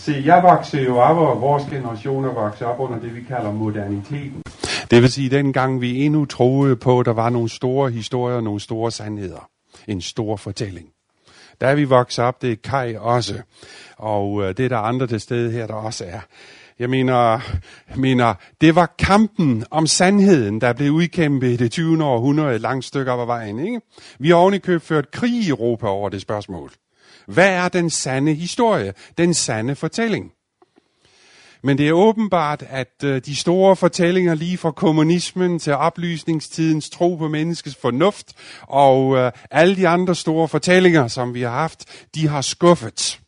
Se, jeg voksede jo op, og vores generationer voksede op under det, vi kalder moderniteten. Det vil sige, dengang vi endnu troede på, at der var nogle store historier, nogle store sandheder. En stor fortælling. Der er vi vokset op, det er Kai også. Og øh, det er der andre til stede her, der også er. Jeg mener, mener, det var kampen om sandheden, der blev udkæmpet i det 20. århundrede et langt stykke op ad vejen. Ikke? Vi har ovenikøbt ført krig i Europa over det spørgsmål. Hvad er den sande historie? Den sande fortælling? Men det er åbenbart, at øh, de store fortællinger lige fra kommunismen til oplysningstidens tro på menneskets fornuft og øh, alle de andre store fortællinger, som vi har haft, de har skuffet.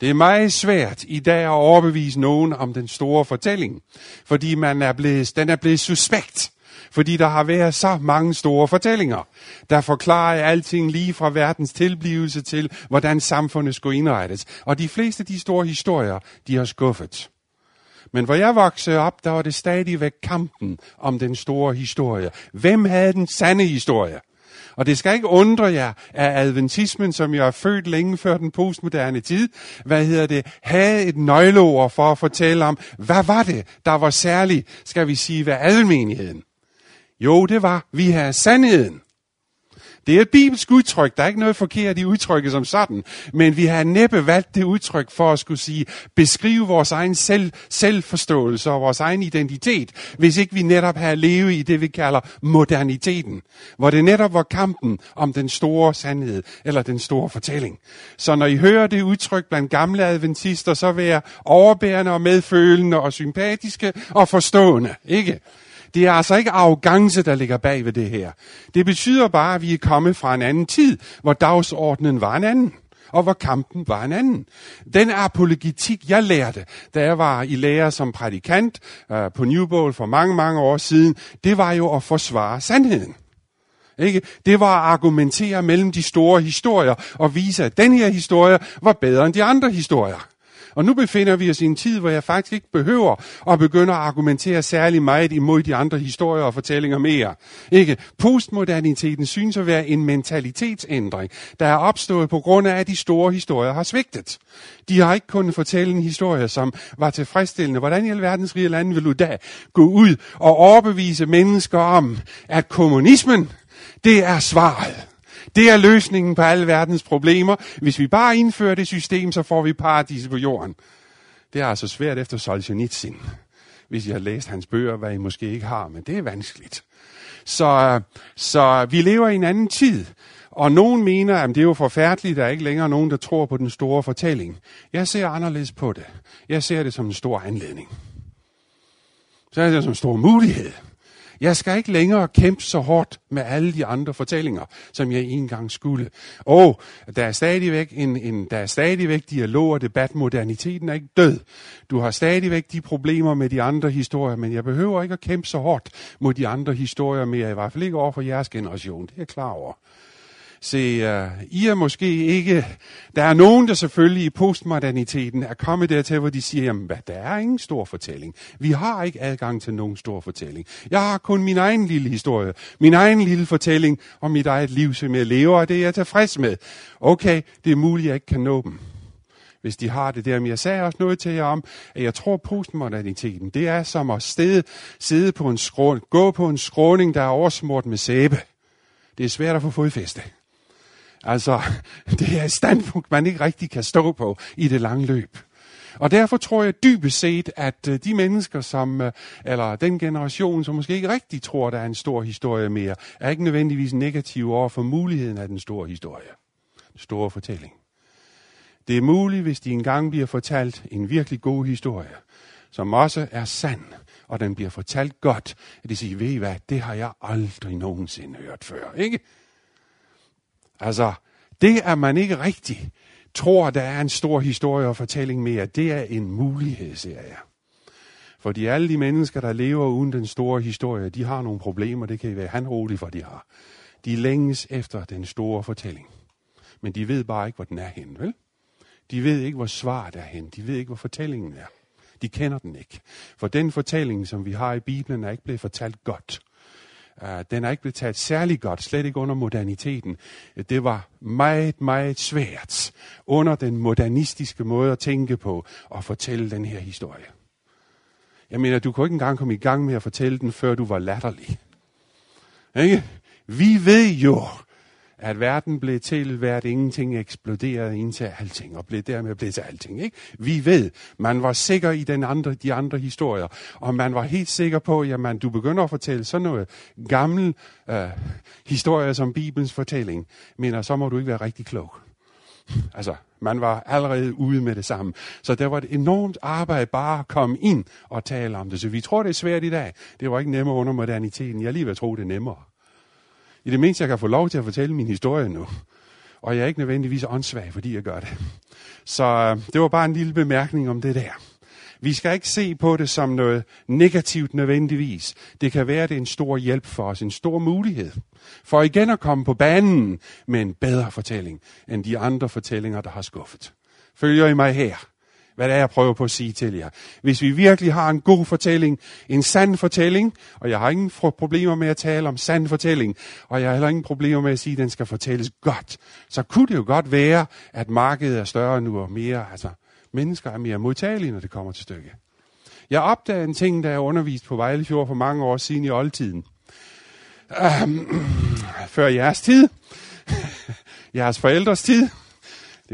Det er meget svært i dag at overbevise nogen om den store fortælling, fordi man er blevet, den er blevet suspekt. Fordi der har været så mange store fortællinger, der forklarer alting lige fra verdens tilblivelse til, hvordan samfundet skulle indrettes. Og de fleste af de store historier, de har skuffet. Men hvor jeg voksede op, der var det stadigvæk kampen om den store historie. Hvem havde den sande historie? Og det skal ikke undre jer, at adventismen, som jeg er født længe før den postmoderne tid, hvad hedder det, havde et nøgleord for at fortælle om, hvad var det, der var særligt, skal vi sige, ved almenigheden? Jo, det var, vi er sandheden. Det er et bibelsk udtryk. Der er ikke noget forkert i udtrykket som sådan. Men vi har næppe valgt det udtryk for at skulle sige, beskrive vores egen selv, selvforståelse og vores egen identitet, hvis ikke vi netop har levet i det, vi kalder moderniteten. Hvor det netop var kampen om den store sandhed, eller den store fortælling. Så når I hører det udtryk blandt gamle adventister, så vær overbærende og medfølende og sympatiske og forstående. Ikke? Det er altså ikke arrogance, der ligger bag ved det her. Det betyder bare, at vi er kommet fra en anden tid, hvor dagsordenen var en anden og hvor kampen var en anden. Den apologetik, jeg lærte, da jeg var i lære som prædikant øh, på New Bowl for mange, mange år siden, det var jo at forsvare sandheden. Ikke? Det var at argumentere mellem de store historier og vise, at den her historie var bedre end de andre historier. Og nu befinder vi os i en tid, hvor jeg faktisk ikke behøver at begynde at argumentere særlig meget imod de andre historier og fortællinger mere. Ikke? Postmoderniteten synes at være en mentalitetsændring, der er opstået på grund af, at de store historier har svigtet. De har ikke kunnet fortælle en historie, som var tilfredsstillende. Hvordan i alverdens rige lande vil du da gå ud og overbevise mennesker om, at kommunismen, det er svaret? Det er løsningen på alle verdens problemer. Hvis vi bare indfører det system, så får vi paradis på jorden. Det er altså svært efter Solzhenitsyn, hvis I har læst hans bøger, hvad I måske ikke har, men det er vanskeligt. Så, så vi lever i en anden tid, og nogen mener, at det er jo forfærdeligt, der er ikke længere nogen, der tror på den store fortælling. Jeg ser anderledes på det. Jeg ser det som en stor anledning. Så er det som en stor mulighed. Jeg skal ikke længere kæmpe så hårdt med alle de andre fortællinger, som jeg engang skulle. Og der er stadigvæk, en, en, der er stadigvæk dialog og debat. Moderniteten er ikke død. Du har stadigvæk de problemer med de andre historier, men jeg behøver ikke at kæmpe så hårdt mod de andre historier mere, i hvert fald ikke over for jeres generation. Det er jeg klar over. Se, uh, I er måske ikke... Der er nogen, der selvfølgelig i postmoderniteten er kommet dertil, hvor de siger, jamen, hvad, der er ingen stor fortælling. Vi har ikke adgang til nogen stor fortælling. Jeg har kun min egen lille historie, min egen lille fortælling om mit eget liv, som jeg lever, og det er jeg tilfreds med. Okay, det er muligt, at jeg ikke kan nå dem hvis de har det der. Men jeg sagde også noget til jer om, at jeg tror, postmoderniteten, det er som at stede, sidde på en skråning, gå på en skråning, der er oversmurt med sæbe. Det er svært at få fodfæste. Altså, det er et standpunkt, man ikke rigtig kan stå på i det lange løb. Og derfor tror jeg dybest set, at øh, de mennesker, som, øh, eller den generation, som måske ikke rigtig tror, der er en stor historie mere, er ikke nødvendigvis negative over for muligheden af den store historie. Den store fortælling. Det er muligt, hvis de engang bliver fortalt en virkelig god historie, som også er sand, og den bliver fortalt godt, at de siger, ved I hvad, det har jeg aldrig nogensinde hørt før, ikke? Altså, det at man ikke rigtig tror, der er en stor historie og fortælling mere, det er en mulighed, siger jeg. Fordi alle de mennesker, der lever uden den store historie, de har nogle problemer, det kan I være rolig for, de har. De længes efter den store fortælling. Men de ved bare ikke, hvor den er hen, vel? De ved ikke, hvor svaret er hen. De ved ikke, hvor fortællingen er. De kender den ikke. For den fortælling, som vi har i Bibelen, er ikke blevet fortalt godt. Uh, den er ikke blevet taget særlig godt, slet ikke under moderniteten. Det var meget, meget svært under den modernistiske måde at tænke på og fortælle den her historie. Jeg mener, du kunne ikke engang komme i gang med at fortælle den, før du var latterlig. Ikke? Vi ved jo, at verden blev til, hvert ingenting eksploderede ind til alting, og blev dermed blev til alting. Ikke? Vi ved, man var sikker i den andre, de andre historier, og man var helt sikker på, at jamen, du begynder at fortælle sådan noget gammel øh, historie som Bibelens fortælling, men så må du ikke være rigtig klog. Altså, man var allerede ude med det samme. Så der var et enormt arbejde bare at komme ind og tale om det. Så vi tror, det er svært i dag. Det var ikke nemmere under moderniteten. Jeg lige vil tro, det er nemmere. I det mindste, jeg kan få lov til at fortælle min historie nu. Og jeg er ikke nødvendigvis åndssvag, fordi jeg gør det. Så øh, det var bare en lille bemærkning om det der. Vi skal ikke se på det som noget negativt nødvendigvis. Det kan være, det er en stor hjælp for os, en stor mulighed. For igen at komme på banen med en bedre fortælling, end de andre fortællinger, der har skuffet. Følger I mig her? Hvad det er, jeg prøver på at sige til jer. Hvis vi virkelig har en god fortælling, en sand fortælling, og jeg har ingen problemer med at tale om sand fortælling, og jeg har heller ingen problemer med at sige, at den skal fortælles godt, så kunne det jo godt være, at markedet er større nu og mere, altså mennesker er mere modtagelige, når det kommer til stykke. Jeg opdagede en ting, da jeg underviste på Vejlefjord for mange år siden i oldtiden. Um, før jeres tid. jeres forældres tid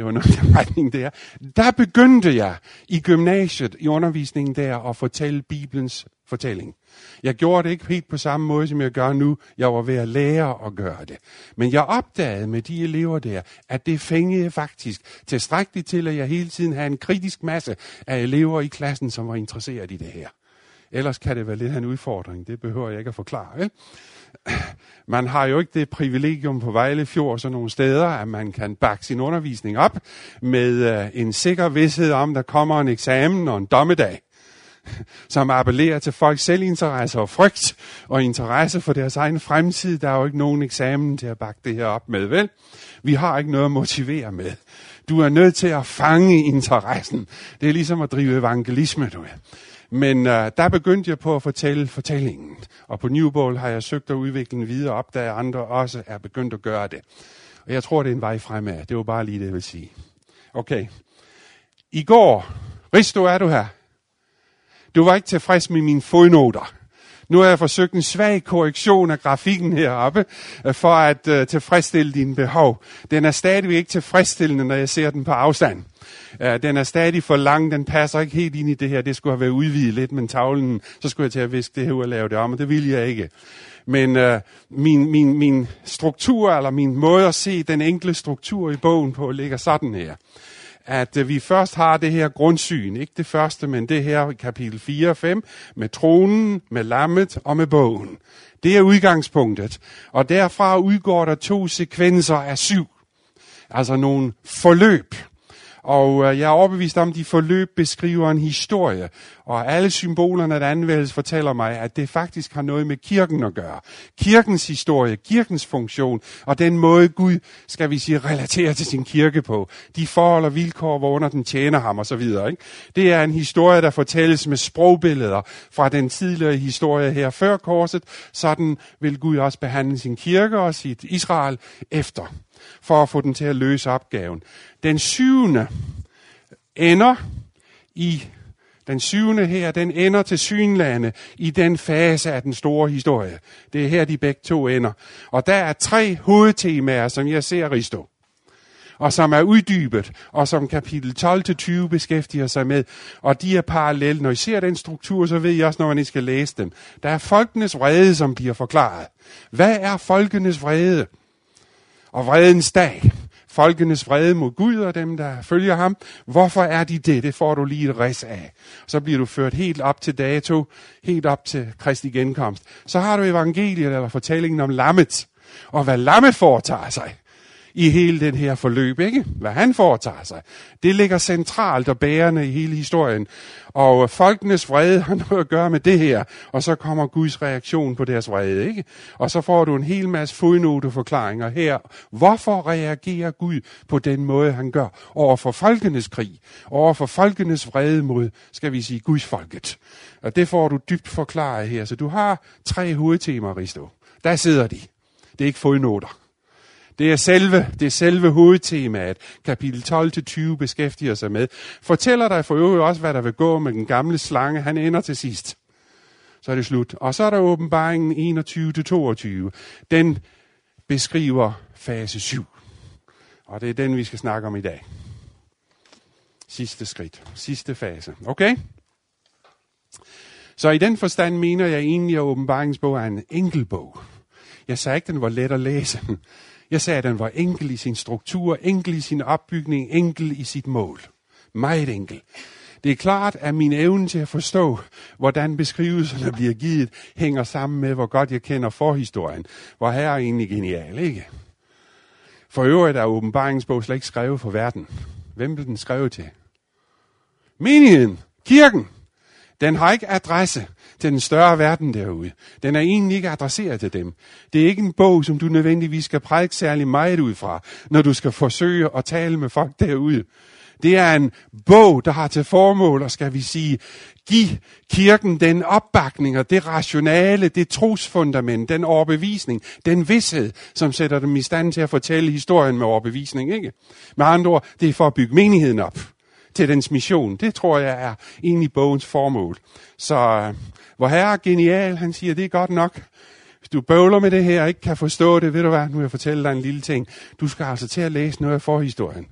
det var noget af retning der. Der begyndte jeg i gymnasiet, i undervisningen der, at fortælle Bibelens fortælling. Jeg gjorde det ikke helt på samme måde, som jeg gør nu. Jeg var ved at lære at gøre det. Men jeg opdagede med de elever der, at det fængede faktisk tilstrækkeligt til, at jeg hele tiden havde en kritisk masse af elever i klassen, som var interesseret i det her. Ellers kan det være lidt af en udfordring. Det behøver jeg ikke at forklare. Ikke? man har jo ikke det privilegium på Vejle Fjord og sådan nogle steder, at man kan bakke sin undervisning op med øh, en sikker vidshed om, der kommer en eksamen og en dommedag som appellerer til folks selvinteresse og frygt og interesse for deres egen fremtid. Der er jo ikke nogen eksamen til at bakke det her op med, vel? Vi har ikke noget at motivere med. Du er nødt til at fange interessen. Det er ligesom at drive evangelisme, du er. Men øh, der begyndte jeg på at fortælle fortællingen. Og på New Bowl har jeg søgt at udvikle den videre op, da andre også er begyndt at gøre det. Og jeg tror, det er en vej fremad. Det var bare lige det, jeg vil sige. Okay. I går, Risto, er du her? Du var ikke tilfreds med mine fodnoter. Nu har jeg forsøgt en svag korrektion af grafikken heroppe, øh, for at øh, tilfredsstille dine behov. Den er stadigvæk ikke tilfredsstillende, når jeg ser den på afstand. Øh, den er stadig for lang, den passer ikke helt ind i det her. Det skulle have været udvidet lidt, men tavlen, så skulle jeg til at viske det her ud og lave det om, og det vil jeg ikke. Men øh, min, min, min struktur, eller min måde at se den enkle struktur i bogen på, ligger sådan her at øh, vi først har det her grundsyn, ikke det første, men det her kapitel 4 og 5, med tronen, med lammet og med bogen. Det er udgangspunktet. Og derfra udgår der to sekvenser af syv. Altså nogle forløb. Og øh, jeg er overbevist om, at de forløb beskriver en historie. Og alle symbolerne, der anvendes, fortæller mig, at det faktisk har noget med kirken at gøre. Kirkens historie, kirkens funktion, og den måde Gud, skal vi sige, relaterer til sin kirke på. De forhold og vilkår, hvorunder den tjener ham osv. Ikke? Det er en historie, der fortælles med sprogbilleder fra den tidligere historie her før korset. Sådan vil Gud også behandle sin kirke og sit Israel efter for at få den til at løse opgaven. Den syvende ender i den syvende her, den ender til synlande i den fase af den store historie. Det er her, de begge to ender. Og der er tre hovedtemaer, som jeg ser Risto. Og som er uddybet, og som kapitel 12-20 beskæftiger sig med. Og de er parallelle. Når I ser den struktur, så ved I også, når man skal læse dem. Der er folkenes vrede, som bliver forklaret. Hvad er folkenes vrede? Og vredens dag. Folkenes vrede mod Gud og dem, der følger ham. Hvorfor er de det? Det får du lige et res af. Så bliver du ført helt op til dato, helt op til Kristi genkomst. Så har du evangeliet eller fortællingen om lammet, og hvad lammet foretager sig i hele den her forløb, ikke? Hvad han foretager sig. Det ligger centralt og bærende i hele historien. Og folkenes vrede har noget at gøre med det her. Og så kommer Guds reaktion på deres vrede, ikke? Og så får du en hel masse fodnoteforklaringer her. Hvorfor reagerer Gud på den måde, han gør over for folkenes krig? Over for folkenes vrede mod, skal vi sige, Guds folket. Og det får du dybt forklaret her. Så du har tre hovedtemaer, Risto. Der sidder de. Det er ikke fodnoter. Det er selve, det er selve hovedtemaet, kapitel 12-20 beskæftiger sig med. Fortæller dig for øvrigt også, hvad der vil gå med den gamle slange. Han ender til sidst. Så er det slut. Og så er der åbenbaringen 21-22. Den beskriver fase 7. Og det er den, vi skal snakke om i dag. Sidste skridt. Sidste fase. Okay? Så i den forstand mener jeg egentlig, at åbenbaringsbog er en enkel bog. Jeg sagde ikke, den var let at læse. Jeg sagde, at den var enkel i sin struktur, enkel i sin opbygning, enkel i sit mål. Meget enkel. Det er klart, at min evne til at forstå, hvordan beskrivelserne bliver givet, hænger sammen med, hvor godt jeg kender forhistorien. Hvor her er egentlig genial, ikke? For øvrigt er åbenbaringsbog slet ikke skrevet for verden. Hvem blev den skrevet til? Menigheden. Kirken. Den har ikke adresse til den større verden derude. Den er egentlig ikke adresseret til dem. Det er ikke en bog, som du nødvendigvis skal prædike særlig meget ud fra, når du skal forsøge at tale med folk derude. Det er en bog, der har til formål, og skal vi sige, give kirken den opbakning og det rationale, det trosfundament, den overbevisning, den vidshed, som sætter dem i stand til at fortælle historien med overbevisning. Ikke? Med andre ord, det er for at bygge menigheden op til dens mission. Det tror jeg er egentlig bogens formål. Så øh, hvor herre er genial, han siger, det er godt nok. Hvis du bøvler med det her og ikke kan forstå det, ved du hvad, nu vil jeg fortælle dig en lille ting. Du skal altså til at læse noget af forhistorien.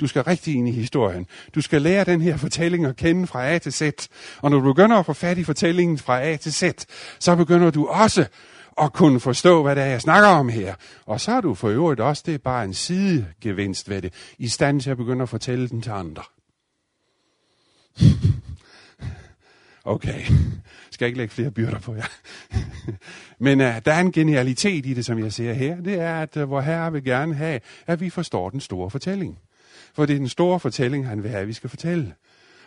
Du skal rigtig ind i historien. Du skal lære den her fortælling at kende fra A til Z. Og når du begynder at få fat i fortællingen fra A til Z, så begynder du også at kunne forstå, hvad det er, jeg snakker om her. Og så er du for øvrigt også, det er bare en sidegevinst ved det, i stand til at begynde at fortælle den til andre. Okay, skal ikke lægge flere byrder på jer. Men uh, der er en genialitet i det, som jeg ser her. Det er, at øh, uh, hvor herre vil gerne have, at vi forstår den store fortælling. For det er den store fortælling, han vil have, at vi skal fortælle.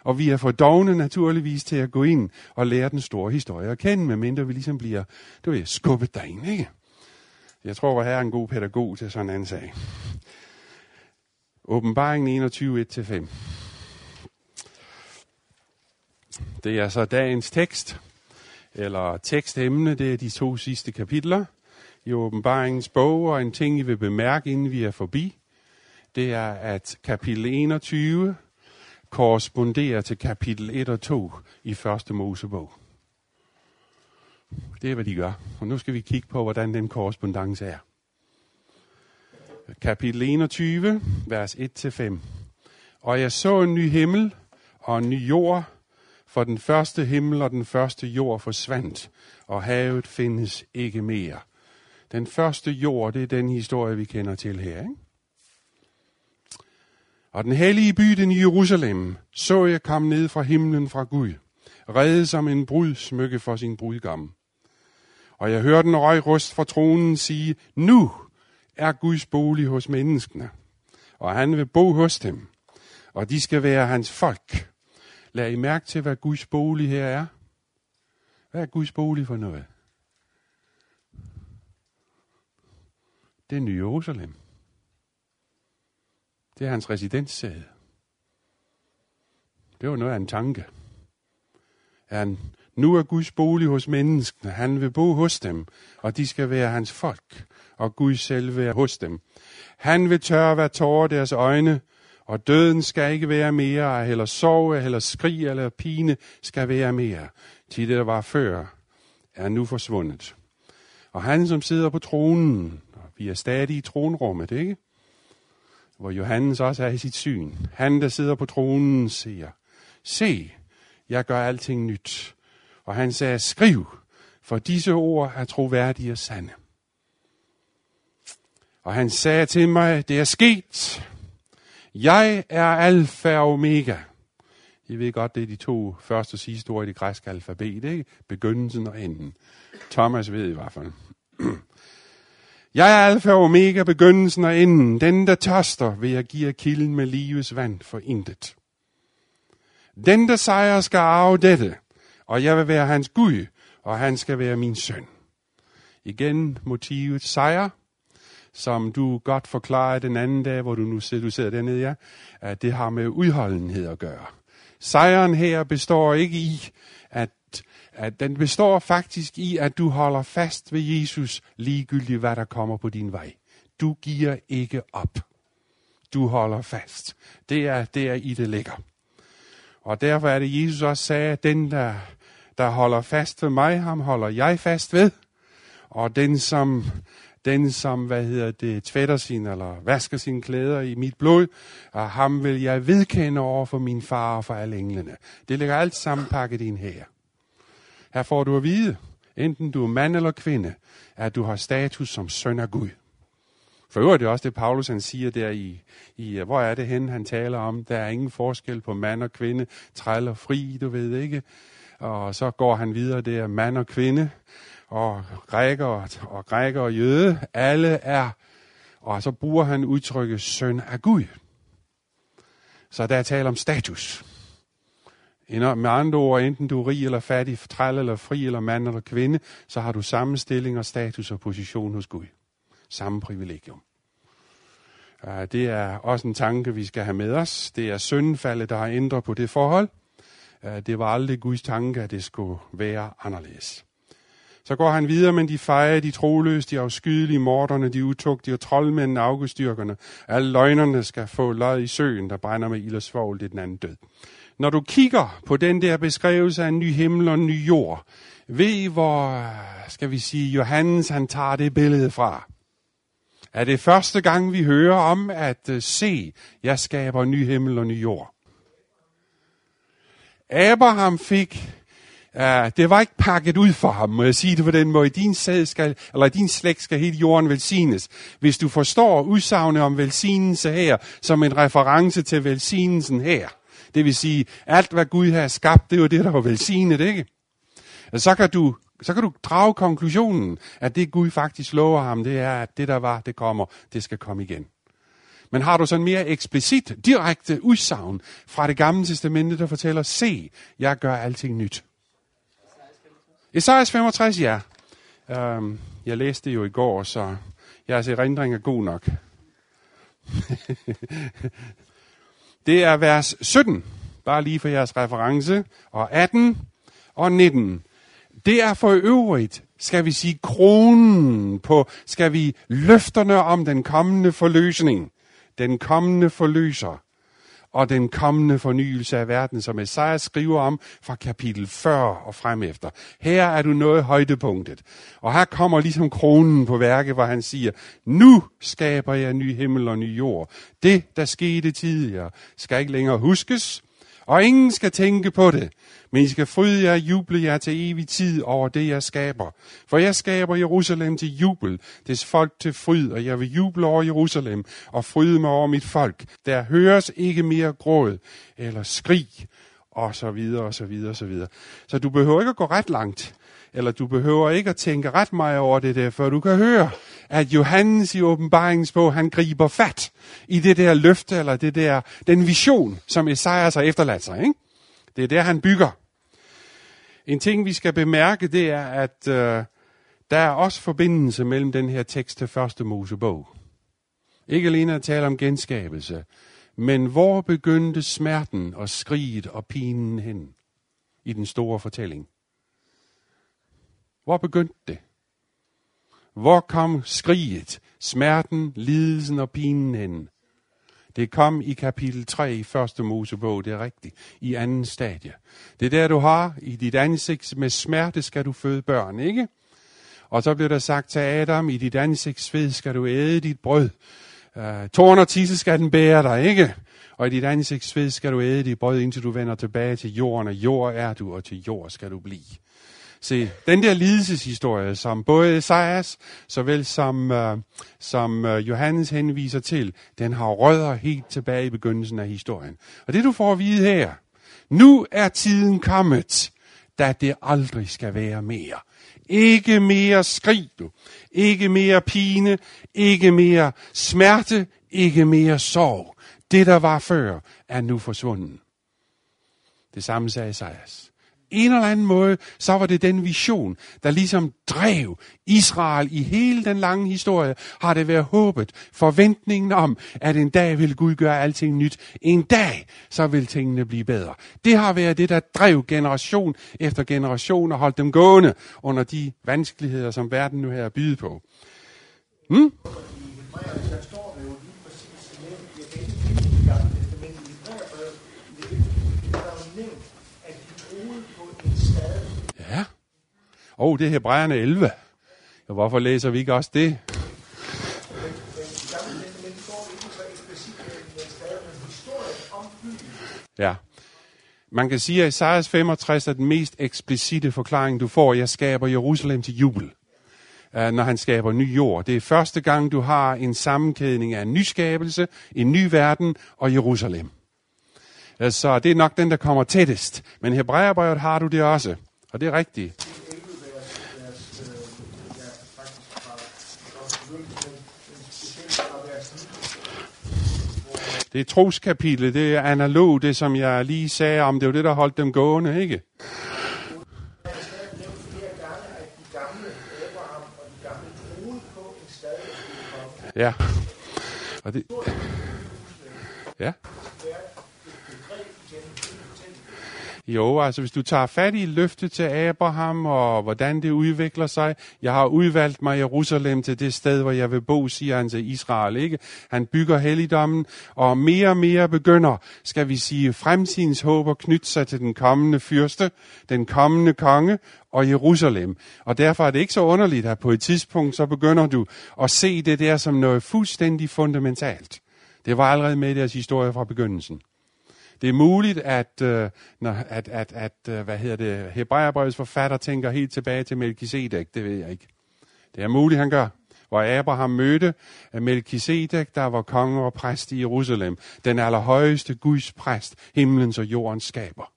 Og vi er for dogne naturligvis til at gå ind og lære den store historie at kende, medmindre vi ligesom bliver, du ved, skubbet derind, ikke? Jeg tror, hvor her er en god pædagog til sådan en sag. Åbenbaringen 21, 1-5. Det er så dagens tekst, eller tekstemne, det er de to sidste kapitler i åbenbaringens bog, og en ting, I vil bemærke, inden vi er forbi, det er, at kapitel 21 korresponderer til kapitel 1 og 2 i første Mosebog. Det er, hvad de gør. Og nu skal vi kigge på, hvordan den korrespondence er. Kapitel 21, vers 1-5. Og jeg så en ny himmel og en ny jord, for den første himmel og den første jord forsvandt, og havet findes ikke mere. Den første jord, det er den historie, vi kender til her. Ikke? Og den hellige by, den i Jerusalem, så jeg kom ned fra himlen fra Gud, reddet som en brud smykke for sin brudgam. Og jeg hørte en røg rust fra tronen sige, nu er Guds bolig hos menneskene, og han vil bo hos dem, og de skal være hans folk, Lad I mærke til, hvad Guds bolig her er. Hvad er Guds bolig for noget? Det er Nye Jerusalem. Det er hans residenssæde. Det var noget af en tanke. Han, nu er Guds bolig hos menneskene. Han vil bo hos dem, og de skal være hans folk, og Gud selv være hos dem. Han vil tørre hver tårer deres øjne, og døden skal ikke være mere, eller sorg, eller skrig, eller pine skal være mere. Til det, der var før, er nu forsvundet. Og han, som sidder på tronen, og vi er stadig i tronrummet, ikke? Hvor Johannes også er i sit syn. Han, der sidder på tronen, siger, se, jeg gør alting nyt. Og han sagde, skriv, for disse ord er troværdige og sande. Og han sagde til mig, det er sket. Jeg er alfa og omega. I ved godt, det er de to første og sidste ord i det græske alfabet, ikke? Begyndelsen og enden. Thomas ved i hvert fald. Jeg er alfa og omega, begyndelsen og enden. Den, der tørster, vil jeg give kilden med livets vand for intet. Den, der sejrer, skal arve dette, og jeg vil være hans Gud, og han skal være min søn. Igen motivet sejr, som du godt forklarede den anden dag, hvor du nu sidder, du sidder dernede, ja, at det har med udholdenhed at gøre. Sejren her består ikke i, at, at den består faktisk i, at du holder fast ved Jesus, ligegyldigt hvad der kommer på din vej. Du giver ikke op. Du holder fast. Det er, det er i det ligger. Og derfor er det, Jesus også sagde, at den, der, der holder fast ved mig, ham holder jeg fast ved. Og den, som, den, som hvad hedder det, tvætter sin eller vasker sine klæder i mit blod, og ham vil jeg vedkende over for min far og for alle englene. Det ligger alt sammen pakket ind her. Her får du at vide, enten du er mand eller kvinde, at du har status som søn af Gud. For øvrigt er det også det, Paulus han siger der i, i, hvor er det hen, han taler om, der er ingen forskel på mand og kvinde, træl og fri, du ved ikke. Og så går han videre, det er mand og kvinde, og græker og græker og jøde, alle er, og så bruger han udtrykket søn af Gud. Så der er tale om status. Med andre ord, enten du er rig eller fattig, træl eller fri, eller mand eller kvinde, så har du samme stilling og status og position hos Gud. Samme privilegium. Det er også en tanke, vi skal have med os. Det er syndfaldet, der har ændret på det forhold. Det var aldrig Guds tanke, at det skulle være anderledes. Så går han videre, men de feje, de troløse, de afskydelige morderne, de utugtige og troldmændene, afgudstyrkerne. Alle løgnerne skal få lod i søen, der brænder med ild og svogl, det er den anden død. Når du kigger på den der beskrivelse af en ny himmel og en ny jord, ved hvor, skal vi sige, Johannes han tager det billede fra. Er det første gang, vi hører om at uh, se, jeg skaber ny himmel og ny jord? Abraham fik, uh, det var ikke pakket ud for ham, må jeg sige det på den måde. Din, sæd skal, eller din slægt skal hele jorden velsignes. Hvis du forstår udsagnet om velsignelse her, som en reference til velsignelsen her. Det vil sige, alt hvad Gud har skabt, det er jo det, der var velsignet, ikke? Så kan du så kan du drage konklusionen, at det Gud faktisk lover ham, det er, at det der var, det kommer, det skal komme igen. Men har du sådan mere eksplicit, direkte udsagn fra det gamle testamente, der fortæller, se, jeg gør alting nyt. Esajas 65, ja. Um, jeg læste det jo i går, så jeres erindring er god nok. det er vers 17, bare lige for jeres reference, og 18 og 19. Det er for øvrigt, skal vi sige, kronen på, skal vi, løfterne om den kommende forløsning, den kommende forløser og den kommende fornyelse af verden, som Esajas skriver om fra kapitel 40 og frem efter. Her er du nået højdepunktet. Og her kommer ligesom kronen på værket, hvor han siger, nu skaber jeg ny himmel og ny jord. Det, der skete tidligere, skal ikke længere huskes, og ingen skal tænke på det. Men I skal fryde jer og juble jer til evig tid over det, jeg skaber. For jeg skaber Jerusalem til jubel, des folk til fryd, og jeg vil juble over Jerusalem og fryde mig over mit folk. Der høres ikke mere gråd eller skrig, og så videre, og så videre, og så videre. Så du behøver ikke at gå ret langt, eller du behøver ikke at tænke ret meget over det der, for du kan høre, at Johannes i åbenbaringsbog, han griber fat i det der løfte, eller det der, den vision, som Esajas har efterladt sig. Ikke? Det er der, han bygger. En ting, vi skal bemærke, det er, at øh, der er også forbindelse mellem den her tekst til første Mosebog. Ikke alene at tale om genskabelse, men hvor begyndte smerten og skriget og pinen hen i den store fortælling? Hvor begyndte det? Hvor kom skriget, smerten, lidelsen og pinen hen? Det kom i kapitel 3 i første Mosebog, det er rigtigt, i anden stadie. Det er der, du har i dit ansigt, med smerte skal du føde børn, ikke? Og så bliver der sagt til Adam, i dit ansigt sved skal du æde dit brød. Uh, Torn og tisse skal den bære dig, ikke? Og i dit ansigt sved skal du æde dit brød, indtil du vender tilbage til jorden, og jord er du, og til jord skal du blive. Se, den der lidelseshistorie, som både Esajas, såvel som, øh, som øh, Johannes henviser til, den har rødder helt tilbage i begyndelsen af historien. Og det du får at vide her, nu er tiden kommet, da det aldrig skal være mere. Ikke mere skrig du. Ikke mere pine. Ikke mere smerte. Ikke mere sorg. Det, der var før, er nu forsvundet. Det samme sagde Esajas en eller anden måde, så var det den vision, der ligesom drev Israel i hele den lange historie, har det været håbet, forventningen om, at en dag vil Gud gøre alting nyt. En dag, så vil tingene blive bedre. Det har været det, der drev generation efter generation og holdt dem gående under de vanskeligheder, som verden nu her er på. Hmm? Åh, oh, det er Hebræerne 11. Ja, hvorfor læser vi ikke også det? Ja. Man kan sige, at Isaias 65 er den mest eksplicite forklaring, du får. Jeg skaber Jerusalem til jubel, øh, når han skaber ny jord. Det er første gang, du har en sammenkædning af en nyskabelse, en ny verden og Jerusalem. Øh, så det er nok den, der kommer tættest. Men Hebræerbrevet har du det også. Og det er rigtigt. Det er troskapitlet, det er analog, det som jeg lige sagde om, det var det, der holdt dem gående, ikke? Ja. Og det, ja. Jo, altså hvis du tager fat i løftet til Abraham og hvordan det udvikler sig. Jeg har udvalgt mig Jerusalem til det sted, hvor jeg vil bo, siger han til Israel. Ikke? Han bygger helligdommen, og mere og mere begynder, skal vi sige, fremtidens håb at knytte sig til den kommende fyrste, den kommende konge og Jerusalem. Og derfor er det ikke så underligt, at på et tidspunkt så begynder du at se det der som noget fuldstændig fundamentalt. Det var allerede med i deres historie fra begyndelsen. Det er muligt, at, øh, når, at, at, at øh, hvad hedder det, Hebræerbrevets forfatter tænker helt tilbage til Melchizedek. Det ved jeg ikke. Det er muligt, han gør. Hvor Abraham mødte øh, Melchizedek, der var konge og præst i Jerusalem. Den allerhøjeste Guds præst, himlens og jordens skaber.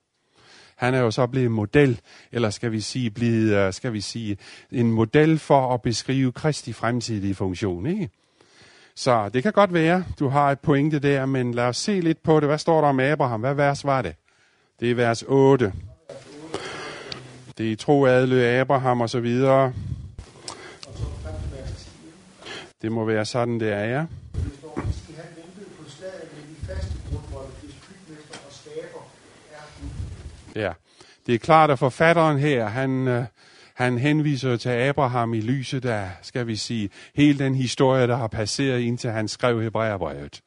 Han er jo så blevet model, eller skal vi sige, blevet, øh, skal vi sige, en model for at beskrive Kristi fremtidige funktion. Ikke? Så det kan godt være, du har et pointe der, men lad os se lidt på det. Hvad står der om Abraham? Hvad vers var det? Det er vers 8. Det er tro adlø Abraham og så videre. Det må være sådan, det er, ja. Ja, det er klart, at forfatteren her, han, øh, han henviser til Abraham i lyset af, skal vi sige, hele den historie, der har passeret indtil han skrev Hebræerbrevet.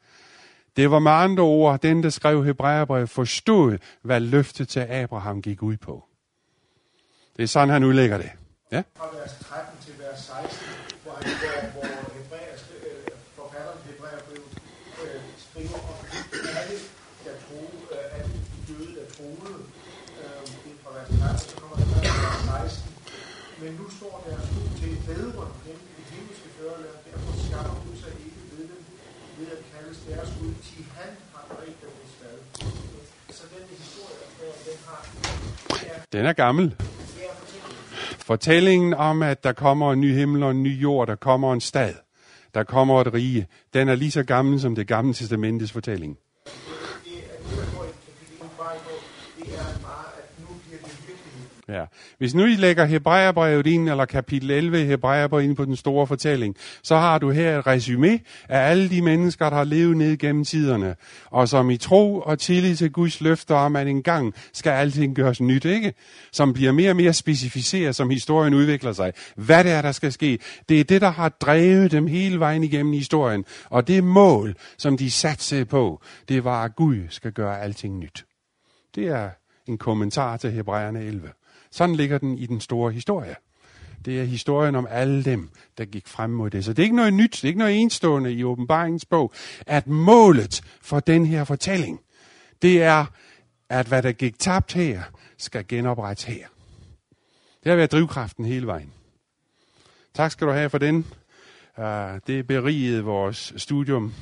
Det var med andre ord, den der skrev Hebræerbrevet forstod, hvad løftet til Abraham gik ud på. Det er sådan, han udlægger det. Ja? Fra vers 13 til vers 16, hvor, han, hvor, hvor Hebræer, øh, forfatteren Hebræerbrevet øh, skriver om alle, der troede, øh, alle de døde, der troede. Øh, det er fra vers 13, så kommer der vers 16 men nu står deres tro til bedre, nemlig det himmelske førerland. Derfor skammer Gud sig ikke ved dem, ved at kaldes deres Gud, til han har bredt dem i skade. Så den historie, den har... Den er gammel. Fortællingen om, at der kommer en ny himmel og en ny jord, der kommer en stad, der kommer et rige, den er lige så gammel som det gamle testamentets fortælling. Ja. Hvis nu I lægger Hebræerbrevet ind, eller kapitel 11 i Hebræerbrevet ind på den store fortælling, så har du her et resume af alle de mennesker, der har levet ned gennem tiderne, og som i tro og tillid til Guds løfter om, at en gang skal alting gøres nyt, ikke? Som bliver mere og mere specificeret, som historien udvikler sig. Hvad det er, der skal ske, det er det, der har drevet dem hele vejen igennem historien. Og det mål, som de satte på, det var, at Gud skal gøre alting nyt. Det er en kommentar til Hebræerne 11. Sådan ligger den i den store historie. Det er historien om alle dem, der gik frem mod det. Så det er ikke noget nyt, det er ikke noget enstående i åbenbaringens bog, at målet for den her fortælling, det er, at hvad der gik tabt her, skal genoprettes her. Det har været drivkraften hele vejen. Tak skal du have for den. Uh, det berigede vores studium.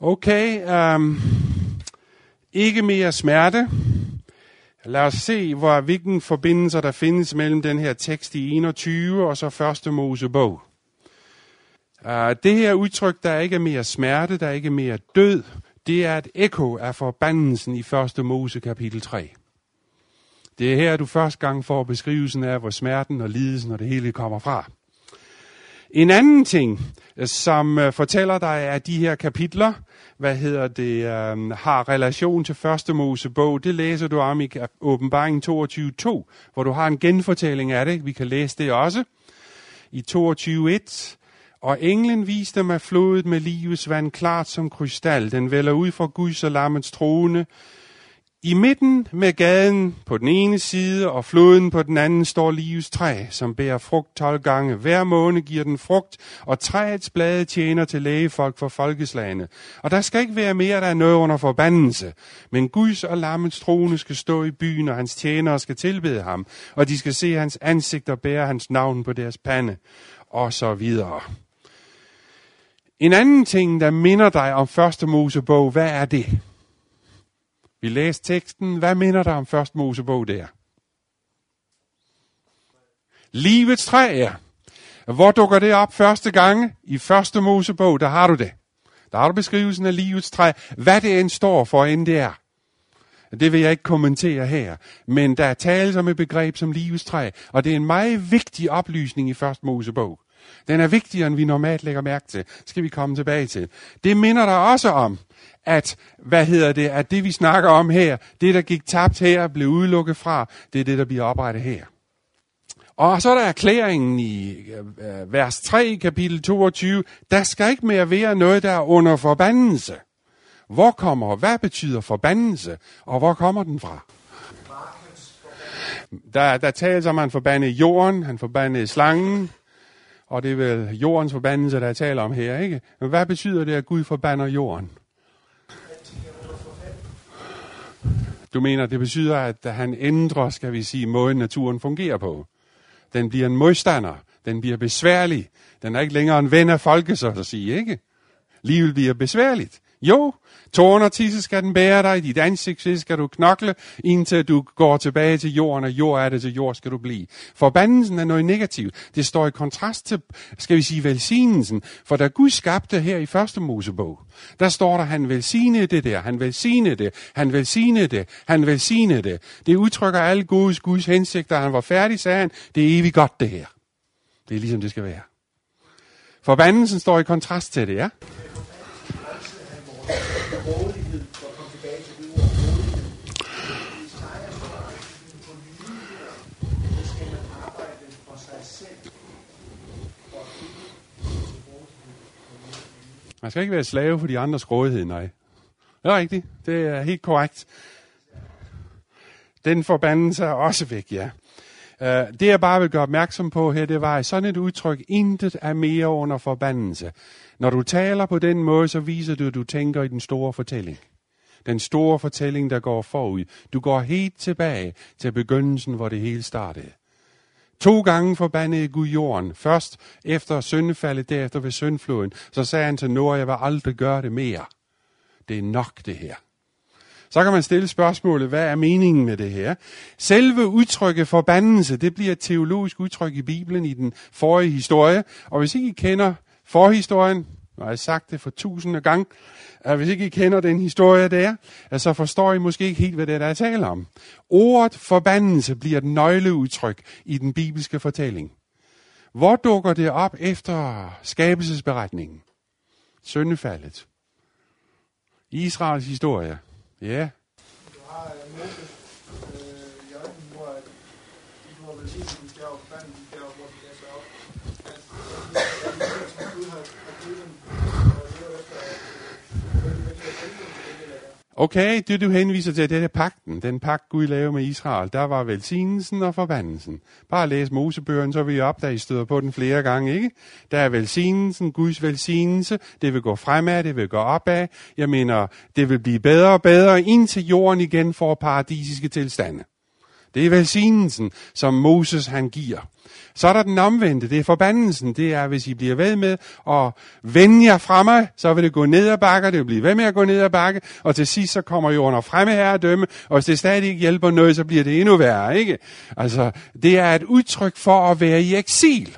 Okay, um, ikke mere smerte. Lad os se, hvor, hvilken forbindelser der findes mellem den her tekst i 21 og så første Mosebog. Uh, det her udtryk, der ikke er mere smerte, der ikke er mere død, det er et ekko af forbandelsen i første Mose kapitel 3. Det er her, du første gang får beskrivelsen af, hvor smerten og lidelsen og det hele kommer fra. En anden ting, som øh, fortæller dig, at de her kapitler, hvad hedder det, øh, har relation til første Mosebog, det læser du om i åbenbaringen 22.2, hvor du har en genfortælling af det. Vi kan læse det også. I 22.1, og englen viste mig flodet med livets vand klart som krystal. Den vælger ud fra Guds og lammets trone. I midten med gaden på den ene side og floden på den anden står livets træ, som bærer frugt 12 gange. Hver måned giver den frugt, og træets blade tjener til lægefolk for folkeslagene. Og der skal ikke være mere, der er noget under forbandelse. Men Guds og lammets trone skal stå i byen, og hans tjenere skal tilbede ham, og de skal se hans ansigt og bære hans navn på deres pande, og så videre. En anden ting, der minder dig om første Mosebog, hvad er det? Vi læste teksten. Hvad minder der om første Mosebog der? Livets træ, ja. Hvor dukker det op første gang? I første Mosebog, der har du det. Der har du beskrivelsen af livets træ. Hvad det end står for, end det er. Det vil jeg ikke kommentere her. Men der er tale om et begreb som livets træ. Og det er en meget vigtig oplysning i første Mosebog. Den er vigtigere, end vi normalt lægger mærke til. Skal vi komme tilbage til. Det minder der også om, at, hvad hedder det, at det vi snakker om her, det der gik tabt her, blev udelukket fra, det er det, der bliver oprettet her. Og så er der erklæringen i øh, vers 3, kapitel 22. Der skal ikke mere være noget, der er under forbandelse. Hvor kommer, hvad betyder forbandelse, og hvor kommer den fra? Der, der tales om, at han forbandede jorden, han forbandede slangen, og det er vel jordens forbandelse, der er tale om her, ikke? Men hvad betyder det, at Gud forbander jorden? Du mener, det betyder, at han ændrer, skal vi sige, måden naturen fungerer på. Den bliver en modstander. Den bliver besværlig. Den er ikke længere en ven af folket, så at sige, ikke? Livet bliver besværligt. Jo, tårn og tisse skal den bære dig, dit ansigt skal du knokle, indtil du går tilbage til jorden, og jord er det, til jord skal du blive. Forbandelsen er noget negativt. Det står i kontrast til, skal vi sige, velsignelsen. For da Gud skabte her i første Mosebog, der står der, han velsignede det der, han velsignede det, han velsignede det, han velsignede det. Det udtrykker alle Guds, Guds hensigter. Han var færdig, sagde han, det er evigt godt det her. Det er ligesom det skal være. Forbandelsen står i kontrast til det, ja? Rådighed, for at komme tilbage til det ord rådighed. Skal man arbejde for sig selv, Man skal ikke være slave for de andres rådighed, nej. Det er rigtigt. Det er helt korrekt. Den forbandelse er også væk, ja. Øh, det jeg bare vil gøre opmærksom på her, det var, at sådan et udtryk, intet er mere under forbandelse. Når du taler på den måde, så viser du, at du tænker i den store fortælling. Den store fortælling, der går forud. Du går helt tilbage til begyndelsen, hvor det hele startede. To gange forbandede Gud jorden. Først efter syndefaldet, derefter ved syndfloden. Så sagde han til Noah, jeg vil aldrig gøre det mere. Det er nok det her. Så kan man stille spørgsmålet, hvad er meningen med det her? Selve udtrykket forbandelse, det bliver et teologisk udtryk i Bibelen i den forrige historie. Og hvis ikke I kender forhistorien, og jeg har sagt det for tusinde gange, at hvis ikke I kender den historie der, så forstår I måske ikke helt, hvad det er, der er tale om. Ordet forbandelse bliver et nøgleudtryk i den bibelske fortælling. Hvor dukker det op efter skabelsesberetningen? Søndefaldet. Israels historie. Ja. Du Okay, det du henviser til, det er pakten. Den pagt Gud lavede med Israel. Der var velsignelsen og forbandelsen. Bare læs Mosebøgerne, så vil I opdage, I støder på den flere gange, ikke? Der er velsignelsen, Guds velsignelse. Det vil gå fremad, det vil gå opad. Jeg mener, det vil blive bedre og bedre, indtil jorden igen får paradisiske tilstande. Det er velsignelsen, som Moses han giver. Så er der den omvendte, det er forbandelsen. Det er, hvis I bliver ved med at vende jer fra mig, så vil det gå ned ad bakke, det vil blive ved med at gå ned ad bakke, og til sidst så kommer I under fremme her dømme, og hvis det stadig ikke hjælper noget, så bliver det endnu værre, ikke? Altså, det er et udtryk for at være i eksil.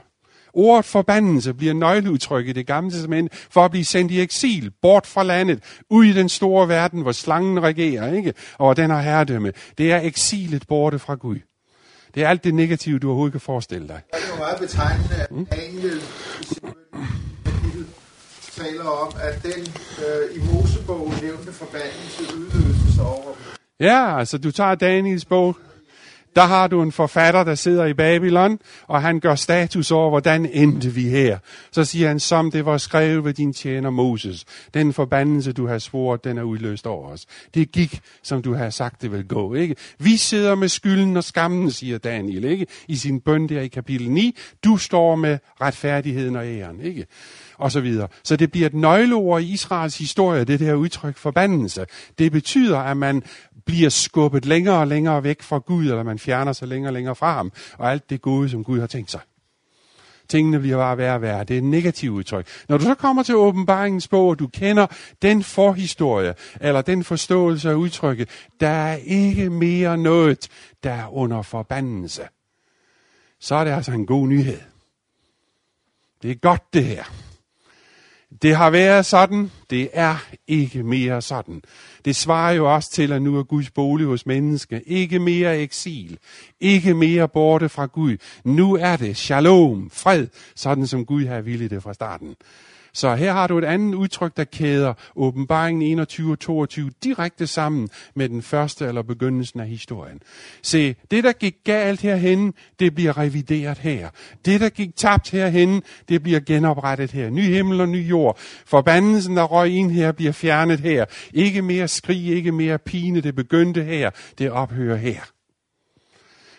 Ordet forbandelse bliver nøgleudtryk i det gamle testament for at blive sendt i eksil, bort fra landet, ud i den store verden, hvor slangen regerer, ikke? Og den har herredømme. Det er eksilet borte fra Gud. Det er alt det negative, du overhovedet kan forestille dig. Det er jo meget betegnende, at Daniel sit kapitel taler om, at den øh, i Mosebogen nævnte forbandelse udløses over dem. Ja, altså du tager Daniels bog, der har du en forfatter, der sidder i Babylon, og han gør status over, hvordan endte vi her. Så siger han, som det var skrevet ved din tjener Moses. Den forbandelse, du har svoret, den er udløst over os. Det gik, som du har sagt, det vil gå. Ikke? Vi sidder med skylden og skammen, siger Daniel, ikke? i sin bøn der i kapitel 9. Du står med retfærdigheden og æren. Ikke? Og så videre. Så det bliver et nøgleord i Israels historie, det der udtryk forbandelse. Det betyder, at man bliver skubbet længere og længere væk fra Gud, eller man fjerner sig længere og længere fra ham, og alt det gode, som Gud har tænkt sig. Tingene bliver bare værre og værre. Det er et negativt udtryk. Når du så kommer til åbenbaringens bog, og du kender den forhistorie, eller den forståelse af udtrykket, der er ikke mere noget, der er under forbandelse. Så er det altså en god nyhed. Det er godt det her. Det har været sådan, det er ikke mere sådan. Det svarer jo også til, at nu er Guds bolig hos mennesker. Ikke mere eksil. Ikke mere borte fra Gud. Nu er det shalom, fred, sådan som Gud har ville det fra starten. Så her har du et andet udtryk, der kæder åbenbaringen 21 og 22 direkte sammen med den første eller begyndelsen af historien. Se, det der gik galt herhen, det bliver revideret her. Det der gik tabt herhen, det bliver genoprettet her. Ny himmel og ny jord. Forbandelsen, der røg ind her, bliver fjernet her. Ikke mere skrig, ikke mere pine, det begyndte her, det ophører her.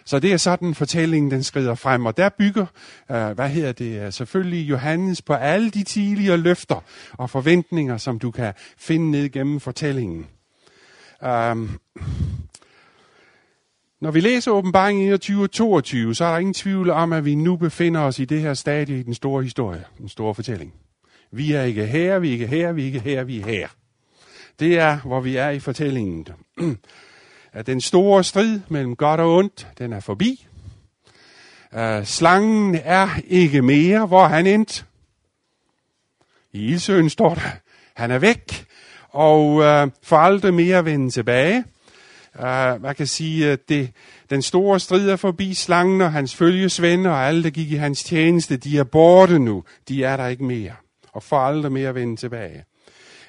Så det er sådan, fortællingen den skrider frem. Og der bygger, øh, hvad hedder det, øh, selvfølgelig Johannes på alle de tidligere løfter og forventninger, som du kan finde ned gennem fortællingen. Um, når vi læser åbenbaringen 21 og 22, så er der ingen tvivl om, at vi nu befinder os i det her stadie i den store historie, den store fortælling. Vi er ikke her, vi er ikke her, vi er ikke her, vi er her. Det er, hvor vi er i fortællingen at den store strid mellem godt og ondt, den er forbi. Uh, slangen er ikke mere, hvor han endte. I ildsøen står der, han er væk, og uh, får aldrig mere vende tilbage. Uh, man kan sige, at det, den store strid er forbi slangen og hans følgesvenner og alle, der gik i hans tjeneste, de er borte nu. De er der ikke mere, og får aldrig mere vende tilbage.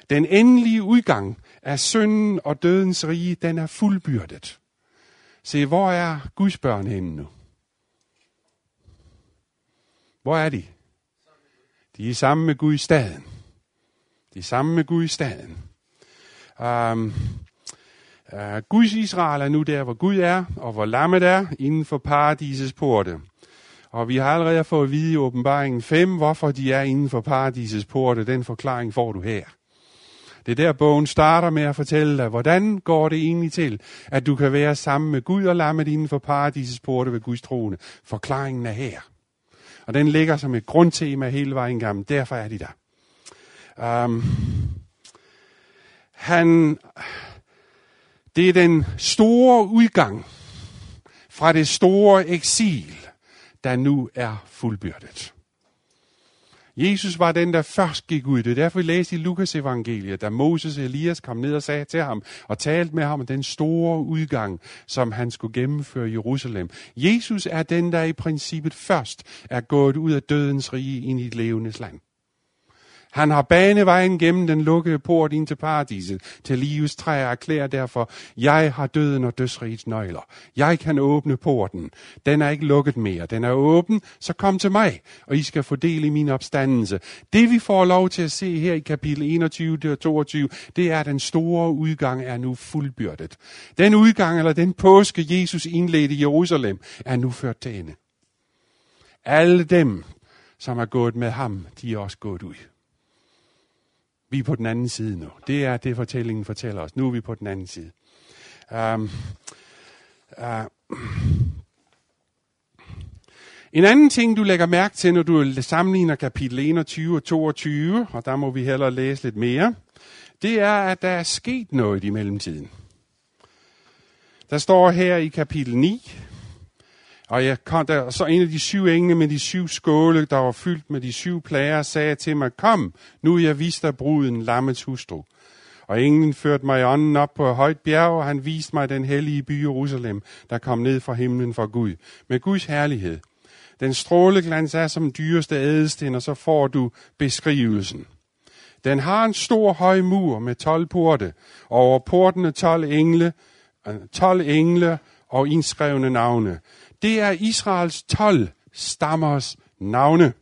Den endelige udgang af synden og dødens rige, den er fuldbyrdet. Se, hvor er Guds børn henne nu? Hvor er de? De er sammen med Gud i staden. De er sammen med Gud i staden. Um, uh, Guds Israel er nu der, hvor Gud er, og hvor lammet er, inden for paradisets porte. Og vi har allerede fået at vide i åbenbaringen 5, hvorfor de er inden for paradisets porte. Den forklaring får du her. Det er der, bogen starter med at fortælle dig, hvordan går det egentlig til, at du kan være sammen med Gud og lammet inden for paradisets porte ved Guds trone. Forklaringen er her. Og den ligger som et grundtema hele vejen gennem. Derfor er de der. Um, han, det er den store udgang fra det store eksil, der nu er fuldbyrdet. Jesus var den, der først gik ud. Det er derfor, vi læste i Lukas evangeliet, da Moses og Elias kom ned og sagde til ham og talte med ham om den store udgang, som han skulle gennemføre i Jerusalem. Jesus er den, der i princippet først er gået ud af dødens rige ind i et levendes land. Han har banevejen gennem den lukkede port ind til paradiset, til livets træ og erklærer derfor, jeg har døden og dødsrigets nøgler. Jeg kan åbne porten. Den er ikke lukket mere. Den er åben, så kom til mig, og I skal få del i min opstandelse. Det vi får lov til at se her i kapitel 21 og 22, det er, at den store udgang er nu fuldbyrdet. Den udgang, eller den påske, Jesus indledte i Jerusalem, er nu ført til ende. Alle dem, som er gået med ham, de er også gået ud. Vi er på den anden side nu. Det er det, fortællingen fortæller os. Nu er vi på den anden side. Um, uh, en anden ting, du lægger mærke til, når du sammenligner kapitel 21 og 22, og der må vi hellere læse lidt mere, det er, at der er sket noget i mellemtiden. Der står her i kapitel 9, og jeg kom der, og så en af de syv engle med de syv skåle, der var fyldt med de syv plager, sagde til mig, kom, nu jeg vist dig bruden, lammets hustru. Og englen førte mig i ånden op på et højt bjerg, og han viste mig den hellige by Jerusalem, der kom ned fra himlen fra Gud, med Guds herlighed. Den stråleglans er som dyreste ædelsten, og så får du beskrivelsen. Den har en stor høj mur med 12 porte, og over portene 12 engle, øh, 12 engle og indskrevne navne. Det er Israels 12 stammers navne.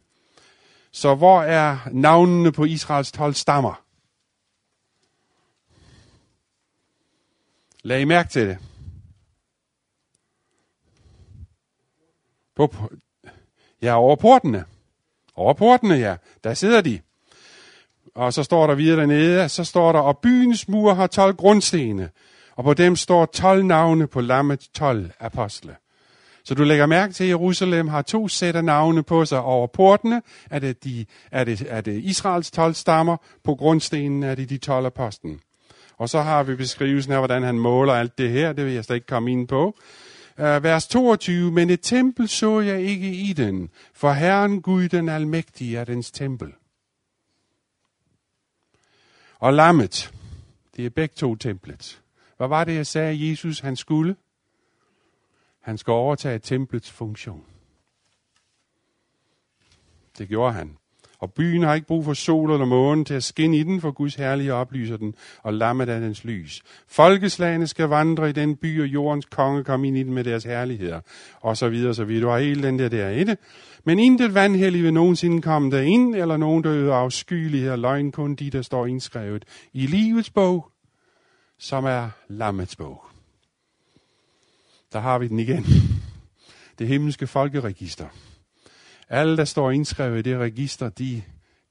Så hvor er navnene på Israels 12 stammer? Lag I mærke til det. På, ja, over portene. Over portene, ja. Der sidder de. Og så står der videre dernede, så står der, og byens mur har 12 grundstene, og på dem står 12 navne på lammet 12 apostle. Så du lægger mærke til, at Jerusalem har to sæt af navne på sig. Over portene er det, de, er det, er det Israels 12 stammer, på grundstenen er det de 12 apostlen. Og så har vi beskrivelsen af, hvordan han måler alt det her. Det vil jeg slet ikke komme ind på. Uh, vers 22. Men et tempel så jeg ikke i den, for Herren Gud den almægtige er dens tempel. Og lammet, det er begge to templet. Hvad var det, jeg sagde, Jesus han skulle? Han skal overtage templets funktion. Det gjorde han. Og byen har ikke brug for sol eller måne til at skinne i den, for Guds herlige oplyser den, og lammet af dens lys. Folkeslagene skal vandre i den by, og jordens konge komme ind i den med deres herligheder, og så videre, så videre. Du har hele den der der det. Men intet vandhellig vil nogensinde komme derind, eller nogen, der af afskyelighed og løgn, kun de, der står indskrevet i livets bog, som er lammets bog. Der har vi den igen. Det himmelske folkeregister. Alle, der står indskrevet i det register, de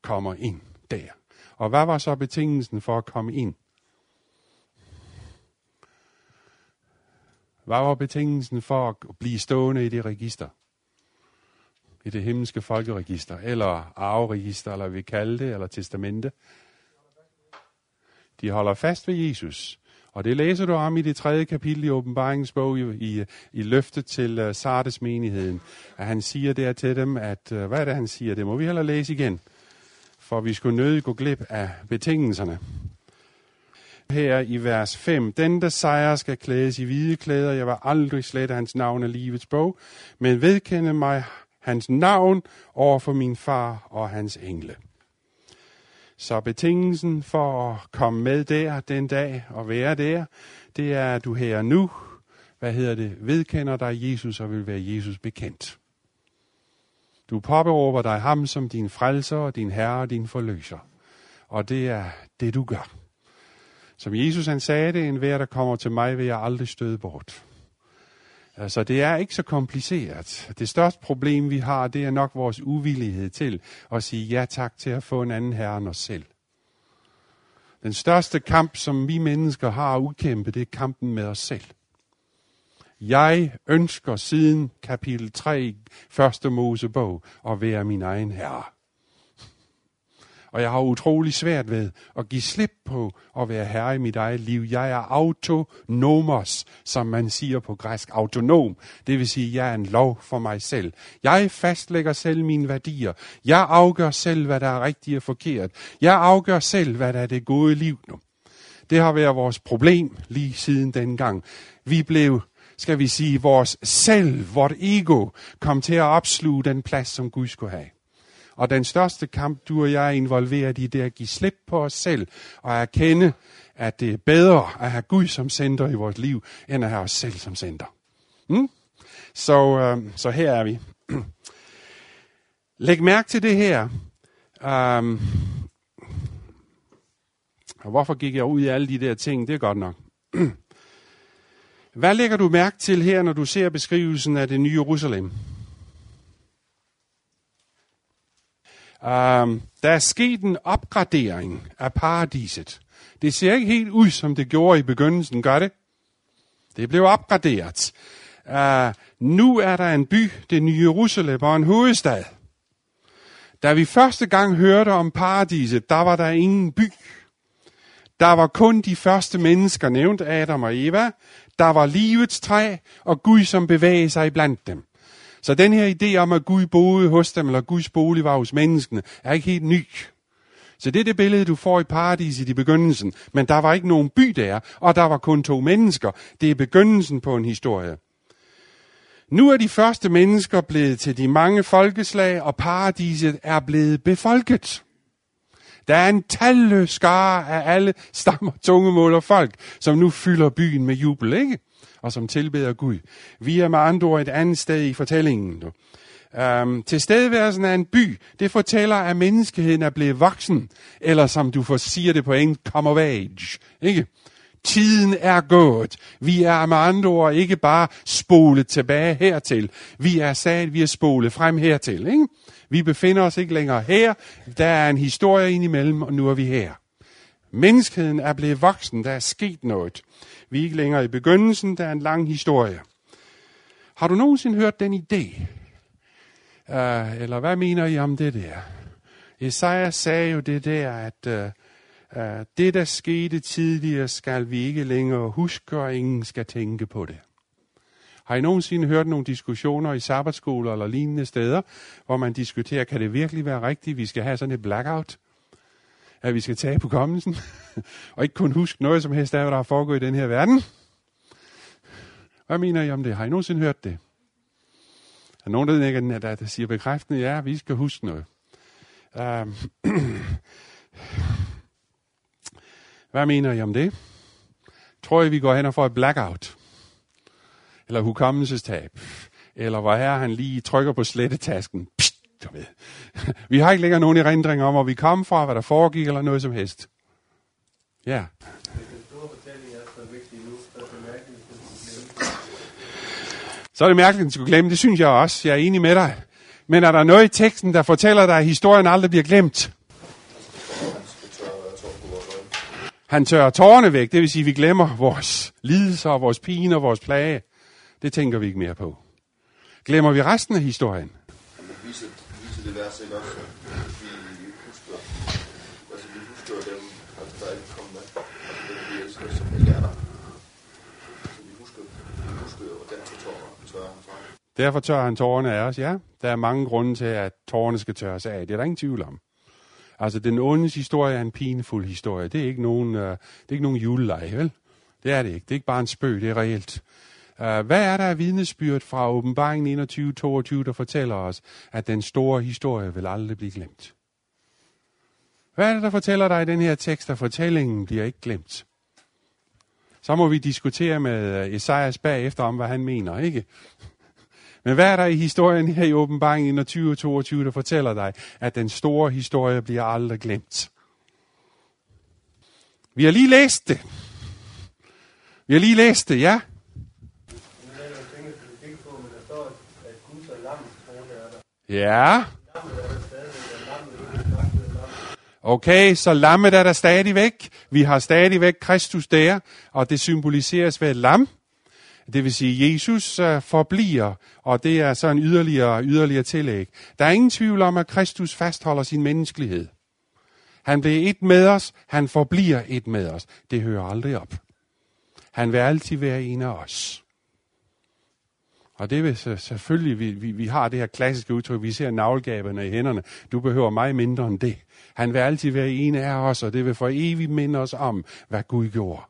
kommer ind der. Og hvad var så betingelsen for at komme ind? Hvad var betingelsen for at blive stående i det register? I det himmelske folkeregister, eller arveregister, eller vi kalde det, eller testamente. De holder fast ved Jesus. Og det læser du om i det tredje kapitel i åbenbaringens bog i, i, i løftet til uh, Sardes menigheden. At han siger der til dem, at uh, hvad er det han siger? Det må vi heller læse igen. For vi skulle nødig gå glip af betingelserne. Her i vers 5. Den, der sejrer, skal klædes i hvide klæder. Jeg var aldrig slet hans navn af livets bog, men vedkende mig hans navn over for min far og hans engle. Så betingelsen for at komme med der den dag og være der, det er, at du her nu, hvad hedder det, vedkender dig Jesus og vil være Jesus bekendt. Du påberåber dig ham som din frelser, din herre og din forløser. Og det er det, du gør. Som Jesus han sagde det, en hver, der kommer til mig, vil jeg aldrig støde bort. Altså, det er ikke så kompliceret. Det største problem, vi har, det er nok vores uvillighed til at sige ja tak til at få en anden herre end os selv. Den største kamp, som vi mennesker har at udkæmpe, det er kampen med os selv. Jeg ønsker siden kapitel 3, første Mosebog, at være min egen herre og jeg har utrolig svært ved at give slip på at være herre i mit eget liv. Jeg er autonomos, som man siger på græsk, autonom. Det vil sige, at jeg er en lov for mig selv. Jeg fastlægger selv mine værdier. Jeg afgør selv, hvad der er rigtigt og forkert. Jeg afgør selv, hvad der er det gode liv nu. Det har været vores problem lige siden dengang. Vi blev skal vi sige, vores selv, vort ego, kom til at opsluge den plads, som Gud skulle have. Og den største kamp, du og jeg er involveret i, det er at give slip på os selv og erkende, at det er bedre at have Gud som center i vores liv, end at have os selv som center. Mm? Så, øh, så her er vi. Læg mærke til det her. Um, og hvorfor gik jeg ud i alle de der ting? Det er godt nok. Hvad lægger du mærke til her, når du ser beskrivelsen af det nye Jerusalem? Um, der er sket en opgradering af paradiset. Det ser ikke helt ud, som det gjorde i begyndelsen, gør det? Det blev opgraderet. Uh, nu er der en by, det nye Jerusalem, og en hovedstad. Da vi første gang hørte om paradiset, der var der ingen by. Der var kun de første mennesker, nævnt Adam og Eva. Der var livets træ, og Gud, som bevægede sig blandt dem. Så den her idé om, at Gud boede hos dem, eller Guds bolig var hos menneskene, er ikke helt ny. Så det er det billede, du får i paradiset i begyndelsen. Men der var ikke nogen by der, og der var kun to mennesker. Det er begyndelsen på en historie. Nu er de første mennesker blevet til de mange folkeslag, og paradiset er blevet befolket. Der er en talløs skare af alle stammer, tungemål og folk, som nu fylder byen med jubel, ikke? Og som tilbeder Gud. Vi er med andre ord et andet sted i fortællingen. Nu. Um, øhm, tilstedeværelsen af en by, det fortæller, at menneskeheden er blevet voksen, eller som du får siger det på engelsk, come of age. Ikke? Tiden er gået. Vi er med andre ord ikke bare spolet tilbage hertil. Vi er sat, vi er spolet frem hertil. Ikke? Vi befinder os ikke længere her. Der er en historie indimellem, og nu er vi her. Menneskeheden er blevet voksen. Der er sket noget. Vi er ikke længere i begyndelsen. Der er en lang historie. Har du nogensinde hørt den idé? Uh, eller hvad mener I om det der? Esajas sagde jo det der, at uh, uh, det, der skete tidligere, skal vi ikke længere huske, og ingen skal tænke på det. Har I nogensinde hørt nogle diskussioner i sabbatskoler eller lignende steder, hvor man diskuterer, kan det virkelig være rigtigt, vi skal have sådan et blackout? At vi skal tage på kommelsen? og ikke kun huske noget som helst af, hvad der har foregået i den her verden? Hvad mener I om det? Har I nogensinde hørt det? Er nogen, der, ikke, der, der siger bekræftende, ja, vi skal huske noget. Uh, Hvad mener I om det? Tror I, vi går hen og får et blackout? Eller hukommelsestab? Eller hvor her han lige trykker på slettetasken? Pst, du ved. Vi har ikke længere nogen erindring om, hvor vi kom fra, hvad der foregik, eller noget som helst. Ja. Så er det mærkeligt, at den skulle glemme. Det synes jeg også. Jeg er enig med dig. Men er der noget i teksten, der fortæller dig, at historien aldrig bliver glemt? Han tørrer tårerne væk, det vil sige, at vi glemmer vores lidelser, vores pine og vores plage. Det tænker vi ikke mere på. Glemmer vi resten af historien? Det vers ikke også, at vi husker, altså vi husker dem, altså der ikke kom med, altså dem vi elsker, som ikke er der. Så vi husker, vi husker jo, hvordan til tårer, tørrer han fra. Derfor tørrer han tårerne af os, ja. Der er mange grunde til, at tårerne skal tørres af. Det er der ingen tvivl om. Altså, den ondes historie er en pinefuld historie. Det er ikke nogen, uh, det er ikke nogen juleleje, vel? Det er det ikke. Det er ikke bare en spøg, det er reelt. Uh, hvad er der af vidnesbyrd fra åbenbaringen 21-22, der fortæller os, at den store historie vil aldrig blive glemt? Hvad er det, der fortæller dig i den her tekst, at fortællingen bliver ikke glemt? Så må vi diskutere med øh, Esajas bagefter om, hvad han mener, ikke? Men hvad er der i historien her i åbenbaringen 21-22, der fortæller dig, at den store historie bliver aldrig glemt? Vi har lige læst det. Vi har lige læst det, ja. Ja. Okay, så lammet er der stadigvæk. Vi har stadigvæk Kristus der, og det symboliseres ved et lam. Det vil sige, Jesus øh, forbliver, og det er så en yderligere, yderligere tillæg. Der er ingen tvivl om, at Kristus fastholder sin menneskelighed. Han bliver et med os, han forbliver et med os. Det hører aldrig op. Han vil altid være en af os. Og det vil så, selvfølgelig, vi, vi, vi har det her klassiske udtryk, vi ser navlgaberne i hænderne. Du behøver mig mindre end det. Han vil altid være en af os, og det vil for evigt minde os om, hvad Gud gjorde.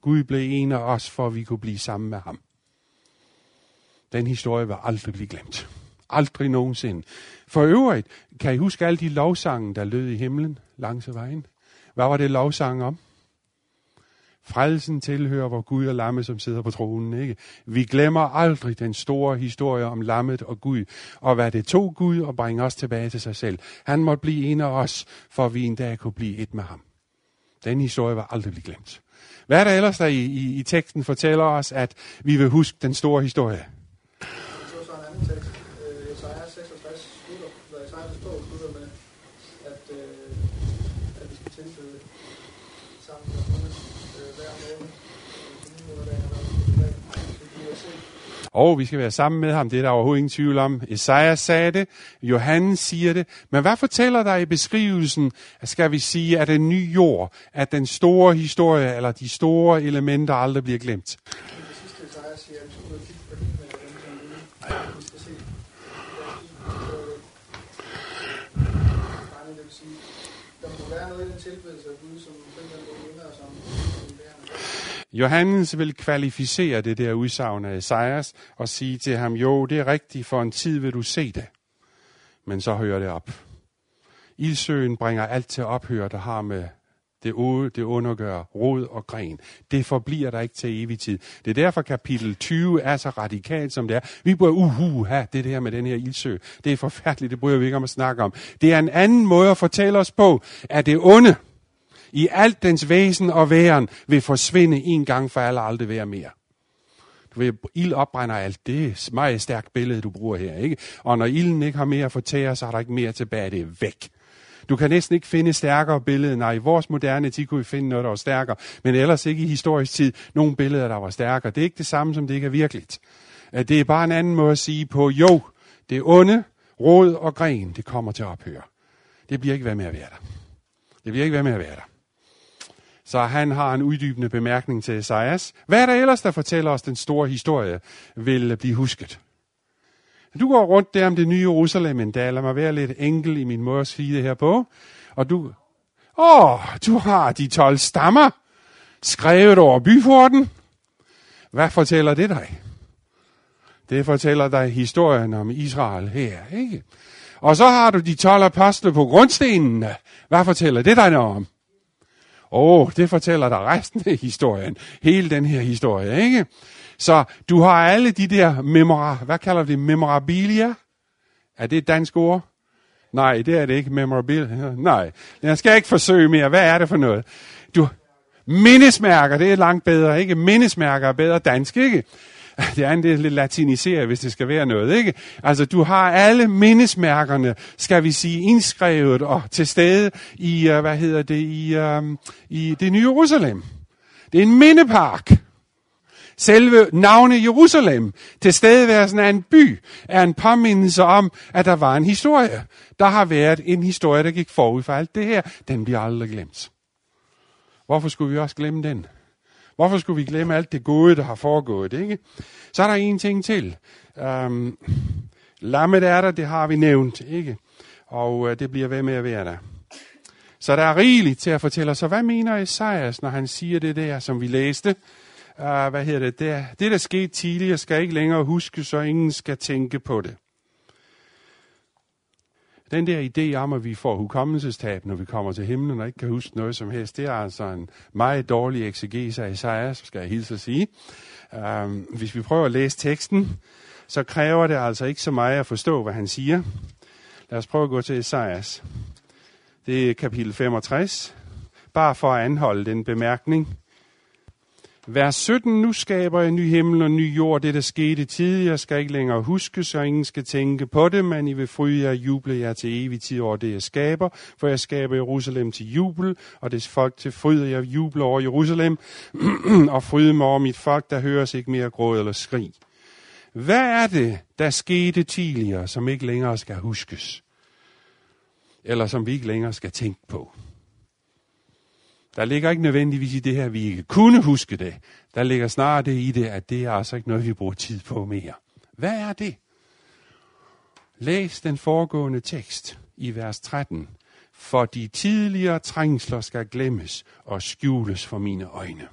Gud blev en af os, for at vi kunne blive sammen med ham. Den historie var aldrig blive glemt. Aldrig nogensinde. For øvrigt, kan I huske alle de lovsange, der lød i himlen langs vejen? Hvad var det lovsang om? Frelsen tilhører hvor Gud og lamme, som sidder på tronen. Ikke? Vi glemmer aldrig den store historie om lammet og Gud, og hvad det tog Gud og bringe os tilbage til sig selv. Han måtte blive en af os, for at vi en dag kunne blive et med ham. Den historie var aldrig blevet glemt. Hvad er der ellers, der i, i, i teksten fortæller os, at vi vil huske den store historie? Så så en anden tekst. Øh, Esajas 66 slutter, hvor Esajas bog slutter med, at, øh, at vi skal tilbede sammen med Gud øh, hver måned. Øh, til nymånederdagen, og til Gud at se. Og vi skal være sammen med ham, det er der overhovedet ingen tvivl om. Esajas sagde det, Johannes siger det. Men hvad fortæller der i beskrivelsen, skal vi sige, at den nye jord, at den store historie, eller de store elementer aldrig bliver glemt? Det sidste siger, at vi skal ud og kigge på himlen, og dem, som vi skal se. Drenge, det vil sige, der må være noget i den tilbedelse af Gud, som på en eller anden måde minder os om om værende. Johannes vil kvalificere det der udsagn af Esajas og sige til ham, jo, det er rigtigt, for en tid vil du se det. Men så hører det op. Ildsøen bringer alt til ophør, der har med det ude, det undergør rod og gren. Det forbliver der ikke til evig tid. Det er derfor kapitel 20 er så radikalt, som det er. Vi bryder, uhu ha, det der med den her ildsø. Det er forfærdeligt, det bryder vi ikke om at snakke om. Det er en anden måde at fortælle os på, at det onde i alt dens væsen og væren vil forsvinde en gang for alle aldrig være mere. Du ved, ild opbrænder alt. Det er et meget stærkt billede, du bruger her. Ikke? Og når ilden ikke har mere at fortære, så er der ikke mere tilbage. Det er væk. Du kan næsten ikke finde stærkere billede. Nej, i vores moderne tid kunne vi finde noget, der var stærkere. Men ellers ikke i historisk tid nogle billeder, der var stærkere. Det er ikke det samme, som det ikke er virkeligt. Det er bare en anden måde at sige på, jo, det onde, råd og gren, det kommer til at ophøre. Det bliver ikke ved med at være der. Det bliver ikke ved med at være der. Så han har en uddybende bemærkning til Esajas. Hvad er der ellers, der fortæller os, den store historie vil blive husket? Du går rundt der om det nye Jerusalem en dag. Lad mig være lidt enkel i min måde at sige det her på. Og du... Åh, du har de 12 stammer skrevet over byporten. Hvad fortæller det dig? Det fortæller dig historien om Israel her, ikke? Og så har du de 12 apostle på grundstenene. Hvad fortæller det dig noget om? Åh, oh, det fortæller dig resten af historien. Hele den her historie, ikke? Så du har alle de der memora, hvad kalder vi det, memorabilia? Er det et dansk ord? Nej, det er det ikke, memorabilia. Nej, jeg skal ikke forsøge mere. Hvad er det for noget? Du, mindesmærker, det er langt bedre, ikke? Mindesmærker er bedre dansk, ikke? Det andet er lidt latiniseret, hvis det skal være noget, ikke? Altså, du har alle mindesmærkerne, skal vi sige, indskrevet og til stede i, uh, hvad hedder det, i, uh, i det nye Jerusalem. Det er en mindepark. Selve navnet Jerusalem, tilstedeværelsen af en by, er en påmindelse om, at der var en historie. Der har været en historie, der gik forud for alt det her. Den bliver aldrig glemt. Hvorfor skulle vi også glemme den? Hvorfor skulle vi glemme alt det gode, der har foregået? Ikke? Så er der en ting til. Um, lammet er der, det har vi nævnt. ikke? Og uh, det bliver ved med at være der. Så der er rigeligt til at fortælle os. Så hvad mener Esajas, når han siger det der, som vi læste? Uh, hvad hedder det? det? Det, der skete tidligere, skal ikke længere huske, så ingen skal tænke på det. Den der idé om, at vi får hukommelsestab, når vi kommer til himlen og ikke kan huske noget som helst, det er altså en meget dårlig eksegese af Isaias, skal jeg hilse at sige. Um, hvis vi prøver at læse teksten, så kræver det altså ikke så meget at forstå, hvad han siger. Lad os prøve at gå til Esajas. Det er kapitel 65. Bare for at anholde den bemærkning. Vers 17, nu skaber jeg ny himmel og ny jord. Det, der skete tidligere, skal ikke længere huske, så ingen skal tænke på det, men I vil fryde jer og juble jer til evig tid over det, jeg skaber. For jeg skaber Jerusalem til jubel, og dets folk til fryd, jeg jubler over Jerusalem, og fryde mig over mit folk, der høres ikke mere gråd eller skrig. Hvad er det, der skete tidligere, som ikke længere skal huskes? Eller som vi ikke længere skal tænke på? Der ligger ikke nødvendigvis i det her, at vi ikke kunne huske det. Der ligger snarere det i det, at det er altså ikke noget, vi bruger tid på mere. Hvad er det? Læs den foregående tekst i vers 13. For de tidligere trængsler skal glemmes og skjules for mine øjne.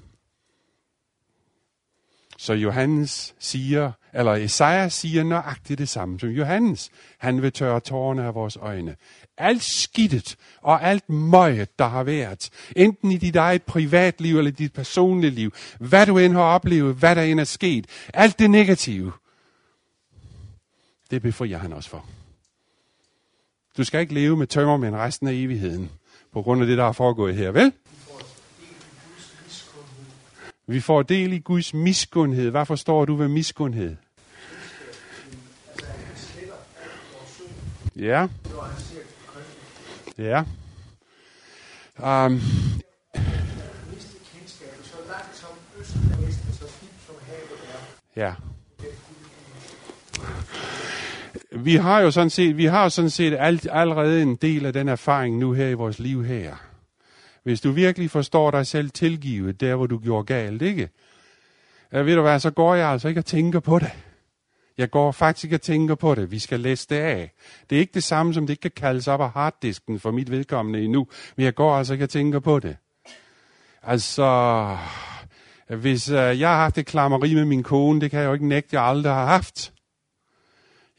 Så Johannes siger, eller Esajas siger nøjagtigt det samme som Johannes. Han vil tørre tårerne af vores øjne. Alt skidtet og alt møjet, der har været, enten i dit eget privatliv eller dit personlige liv, hvad du end har oplevet, hvad der end er sket, alt det negative, det befrier han os for. Du skal ikke leve med tømmermænd resten af evigheden, på grund af det, der er foregået her, vel? Vi får del i Guds miskundhed. Hvad forstår du ved miskundhed? Ja. Ja. Um, som så er. ja. Vi har jo sådan set, vi har sådan set alt, allerede en del af den erfaring nu her i vores liv her. Hvis du virkelig forstår dig selv tilgivet, der hvor du gjorde galt, ikke? Ja, ved du hvad, så går jeg altså ikke og tænker på det. Jeg går faktisk ikke og tænker på det. Vi skal læse det af. Det er ikke det samme, som det ikke kan kaldes op af harddisken for mit vedkommende endnu. Men jeg går altså ikke og tænker på det. Altså, hvis øh, jeg har haft et klammeri med min kone, det kan jeg jo ikke nægte, jeg aldrig har haft.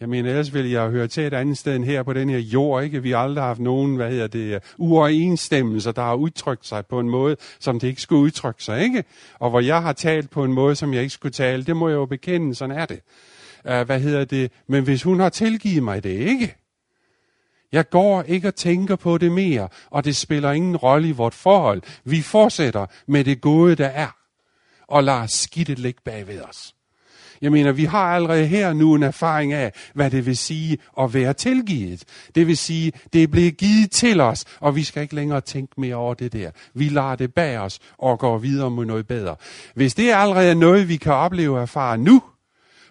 Jeg mener, ellers ville jeg høre til et andet sted end her på den her jord, ikke? Vi har aldrig haft nogen, hvad hedder det, uoverensstemmelser, der har udtrykt sig på en måde, som det ikke skulle udtrykke sig, ikke? Og hvor jeg har talt på en måde, som jeg ikke skulle tale, det må jeg jo bekende, sådan er det. Uh, hvad hedder det? Men hvis hun har tilgivet mig det, ikke? Jeg går ikke og tænker på det mere, og det spiller ingen rolle i vort forhold. Vi fortsætter med det gode, der er, og lader skidtet ligge bagved os. Jeg mener, vi har allerede her nu en erfaring af, hvad det vil sige at være tilgivet. Det vil sige, det er blevet givet til os, og vi skal ikke længere tænke mere over det der. Vi lader det bag os og går videre mod noget bedre. Hvis det er allerede noget, vi kan opleve og erfare nu,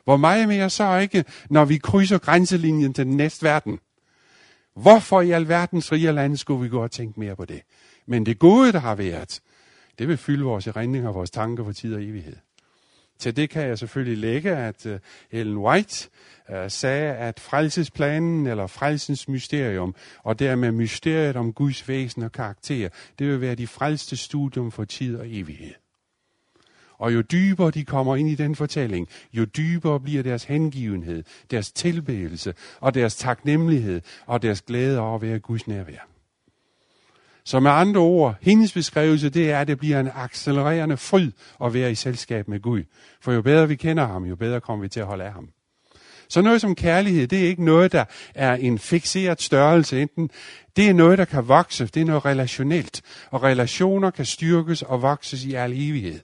hvor meget mere så ikke, når vi krydser grænselinjen til den næste verden. Hvorfor i alverdens rige land skulle vi gå og tænke mere på det? Men det gode, der har været, det vil fylde vores erindringer og vores tanker for tid og evighed. Til det kan jeg selvfølgelig lægge, at uh, Ellen White uh, sagde, at frelsesplanen eller frelsens mysterium, og dermed mysteriet om Guds væsen og karakter, det vil være de frelste studium for tid og evighed. Og jo dybere de kommer ind i den fortælling, jo dybere bliver deres hengivenhed, deres tilbedelse og deres taknemmelighed og deres glæde over at være Guds nærvær. Så med andre ord, hendes beskrivelse, det er, at det bliver en accelererende fryd at være i selskab med Gud. For jo bedre vi kender ham, jo bedre kommer vi til at holde af ham. Så noget som kærlighed, det er ikke noget, der er en fixeret størrelse. Enten det er noget, der kan vokse, det er noget relationelt. Og relationer kan styrkes og vokses i al evighed.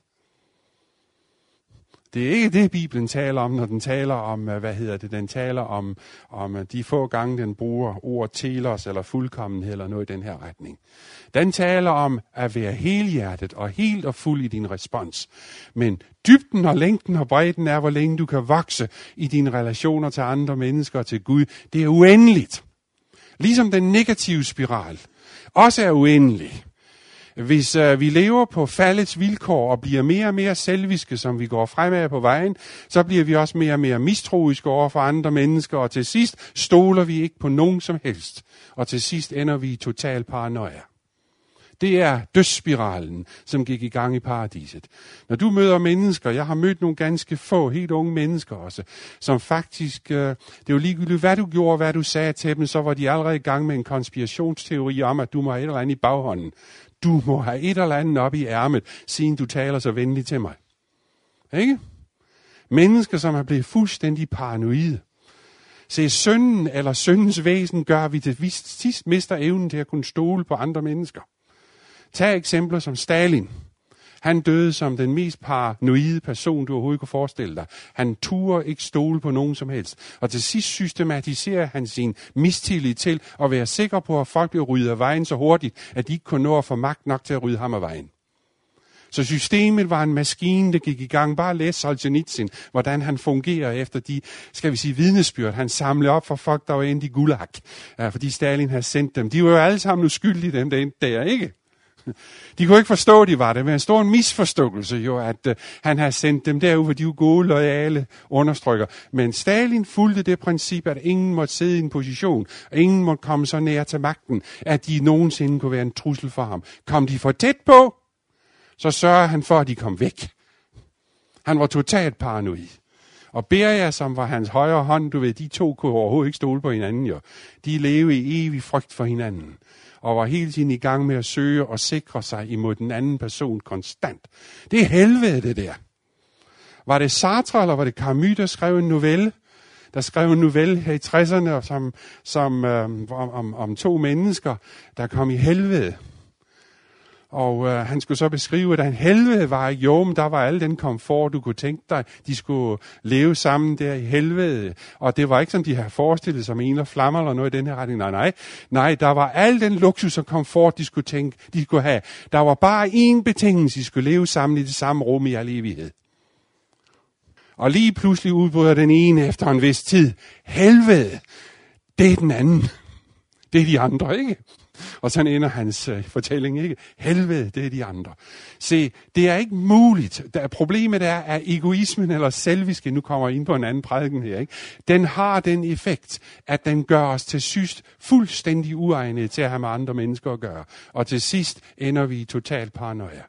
Det er ikke det, Bibelen taler om, når den taler om, øh, hvad hedder det, den taler om, om øh, de få gange, den bruger ord telos eller fuldkommenhed eller noget i den her retning. Den taler om at være helhjertet og helt og fuld i din respons. Men dybden og længden og bredden er, hvor længe du kan vokse i dine relationer til andre mennesker og til Gud. Det er uendeligt. Ligesom den negative spiral også er uendelig. Hvis øh, vi lever på faldets vilkår og bliver mere og mere selviske, som vi går fremad på vejen, så bliver vi også mere og mere mistroiske over for andre mennesker, og til sidst stoler vi ikke på nogen som helst. Og til sidst ender vi i total paranoia. Det er dødsspiralen, som gik i gang i paradiset. Når du møder mennesker, jeg har mødt nogle ganske få, helt unge mennesker også, som faktisk, øh, det er jo ligegyldigt, hvad du gjorde, hvad du sagde til dem, så var de allerede i gang med en konspirationsteori om, at du må have et eller andet i baghånden. Du må have et eller andet op i ærmet, siden du taler så venligt til mig. Ikke? Mennesker, som er blevet fuldstændig paranoide. Se, synden eller syndens væsen gør, at vi til sidst mister evnen til at kunne stole på andre mennesker. Tag eksempler som Stalin. Han døde som den mest paranoide person, du overhovedet kunne forestille dig. Han turde ikke stole på nogen som helst. Og til sidst systematiserer han sin mistillid til at være sikker på, at folk bliver ryddet af vejen så hurtigt, at de ikke kunne nå at få magt nok til at rydde ham af vejen. Så systemet var en maskine, der gik i gang. Bare læs Solzhenitsyn, hvordan han fungerer efter de, skal vi sige, vidnesbyrd. Han samlede op for folk, der var inde i gulag, fordi Stalin havde sendt dem. De var jo alle sammen uskyldige, dem der endte der, ikke? De kunne ikke forstå, at de var det, men en stor misforståelse jo, at øh, han havde sendt dem derud, hvor de jo gode, loyale understrykker. Men Stalin fulgte det princip, at ingen måtte sidde i en position, og ingen måtte komme så nær til magten, at de nogensinde kunne være en trussel for ham. Kom de for tæt på, så sørger han for, at de kom væk. Han var totalt paranoid. Og Beria, som var hans højre hånd, du ved, de to kunne overhovedet ikke stole på hinanden jo. De levede i evig frygt for hinanden og var hele tiden i gang med at søge og sikre sig imod den anden person konstant. Det er helvede, det der. Var det Sartre, eller var det Camus, der skrev en novelle? Der skrev en novelle her i 60'erne som, som, øh, om, om to mennesker, der kom i helvede. Og øh, han skulle så beskrive, at han helvede var ikke. Jo, men der var al den komfort, du kunne tænke dig. De skulle leve sammen der i helvede. Og det var ikke som de havde forestillet sig med en eller flammer eller noget i den her retning. Nej, nej. Nej, der var al den luksus og komfort, de skulle, tænke, de skulle have. Der var bare én betingelse, de skulle leve sammen i det samme rum i al evighed. Og lige pludselig udbryder den ene efter en vis tid. Helvede, det er den anden. Det er de andre, ikke? Og sådan ender hans øh, fortælling ikke. Helvede, det er de andre. Se, det er ikke muligt. Der, problemet er, at egoismen eller selviske, nu kommer jeg ind på en anden prædiken her, ikke? den har den effekt, at den gør os til sidst fuldstændig uegnede til at have med andre mennesker at gøre. Og til sidst ender vi i total paranoia.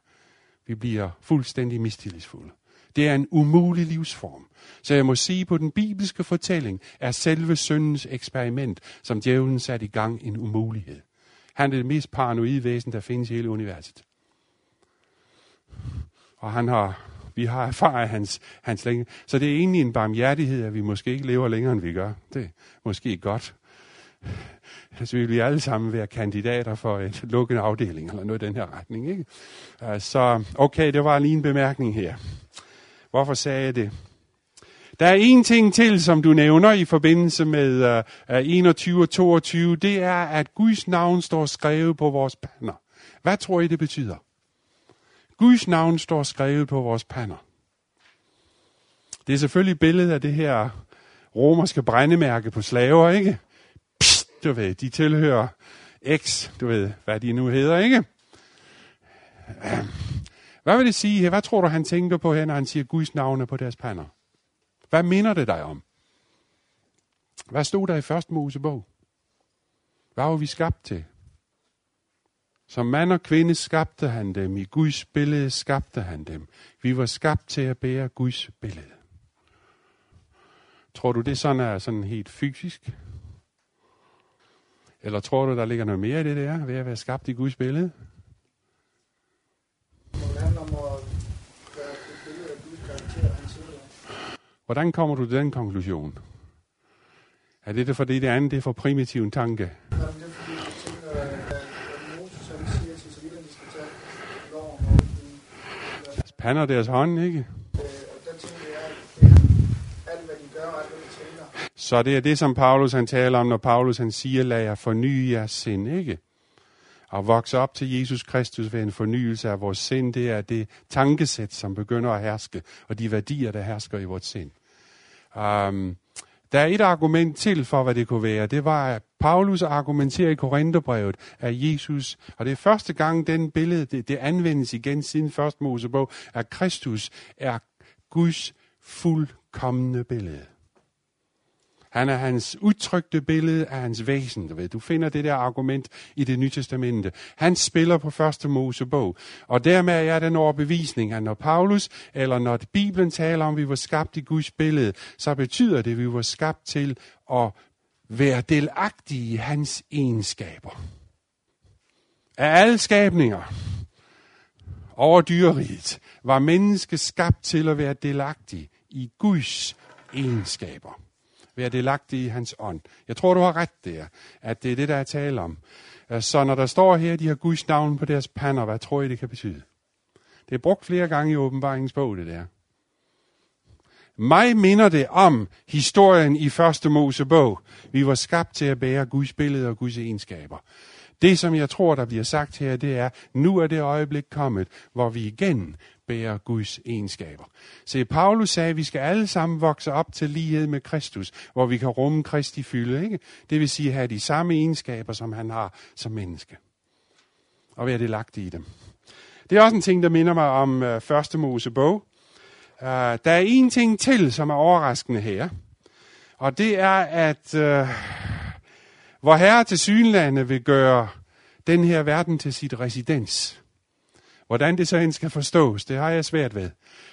Vi bliver fuldstændig mistillidsfulde. Det er en umulig livsform. Så jeg må sige, på den bibelske fortælling er selve syndens eksperiment, som djævlen satte i gang, en umulighed. Han er det mest paranoide væsen, der findes i hele universet. Og han har, vi har erfaret hans, hans længe. Så det er egentlig en barmhjertighed, at vi måske ikke lever længere, end vi gør. Det er måske godt. Så vi vil alle sammen være kandidater for et lukket afdeling, eller noget i den her retning. Ikke? Så okay, det var lige en bemærkning her. Hvorfor sagde jeg det? Der er en ting til, som du nævner i forbindelse med øh, øh, uh, 21 og 22. Det er, at Guds navn står skrevet på vores pander. Hvad tror I, det betyder? Guds navn står skrevet på vores pander. Det er selvfølgelig billedet af det her romerske brændemærke på slaver, ikke? Psst, du ved, de tilhører X, du ved, hvad de nu hedder, ikke? Hvad vil det sige her? Hvad tror du, han tænker på her, når han siger Guds navne på deres pander? Hvad minder det dig om? Hvad stod der i første Mosebog? Hvad var vi skabt til? Som mand og kvinde skabte han dem. I Guds billede skabte han dem. Vi var skabt til at bære Guds billede. Tror du, det sådan er sådan helt fysisk? Eller tror du, der ligger noget mere i det der, ved at være skabt i Guds billede? Hvordan kommer du til den konklusion? Er det det, fordi det andet det er for primitiv en tanke? Pander deres hånd, ikke? Så det er det, som Paulus han taler om, når Paulus han siger, lad jer forny jeres sind, ikke? At vokse op til Jesus Kristus ved en fornyelse af vores sind, det er det tankesæt, som begynder at herske, og de værdier, der hersker i vores sind. Um, der er et argument til for, hvad det kunne være. Det var, at Paulus argumenterer i Korintherbrevet, at Jesus, og det er første gang, den billede, det, det anvendes igen siden første Mosebog, at Kristus er Guds fuldkommende billede. Han er hans udtrykte billede af hans væsen. Du, ved. du finder det der argument i det nye testamente. Han spiller på første Mosebog. Og dermed er den overbevisning, at når Paulus, eller når Bibelen taler om, at vi var skabt i Guds billede, så betyder det, at vi var skabt til at være delagtige i hans egenskaber. Af alle skabninger over dyreriget var mennesket skabt til at være delagtig i Guds egenskaber være delagtig i hans ånd. Jeg tror, du har ret der, at det er det, der er tale om. Øh, så når der står her, de har Guds navn på deres pander, hvad tror I, det kan betyde? Det er brugt flere gange i åbenbaringens bog, det der. Mig minder det om historien i første Mosebog. Vi var skabt til at bære Guds billede og Guds egenskaber. Det, som jeg tror, der bliver sagt her, det er, nu er det øjeblik kommet, hvor vi igen bærer Guds egenskaber. Så Paulus sagde, at vi skal alle sammen vokse op til lighed med Kristus, hvor vi kan rumme Kristi fylde. Ikke? Det vil sige have de samme egenskaber, som han har som menneske. Og være det lagt i dem. Det er også en ting, der minder mig om uh, første Mosebog. Uh, der er en ting til, som er overraskende her. Og det er, at uh, hvor Herre til synlande vil gøre den her verden til sit residens. Hvordan det så end skal forstås, det har jeg svært ved.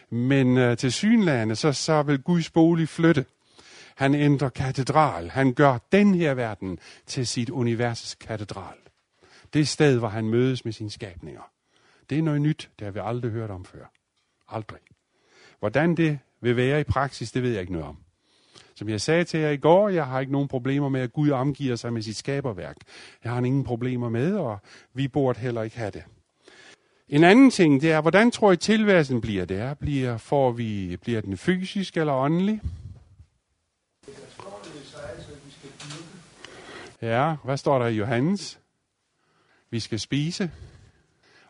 Men øh, til synlande, så, så vil Guds bolig flytte. Han ændrer katedral. Han gør den her verden til sit univers katedral. Det sted, hvor han mødes med sine skabninger. Det er noget nyt, det har vi aldrig hørt om før. Aldrig. Hvordan det vil være i praksis, det ved jeg ikke noget om. Som jeg sagde til jer i går, jeg har ikke nogen problemer med, at Gud omgiver sig med sit skaberværk. Jeg har ingen problemer med, og vi burde heller ikke have det. En anden ting, det er, hvordan tror I tilværelsen bliver der? Bliver, får vi, bliver den fysisk eller åndelig? Ja, hvad står der i Johannes? Vi skal spise.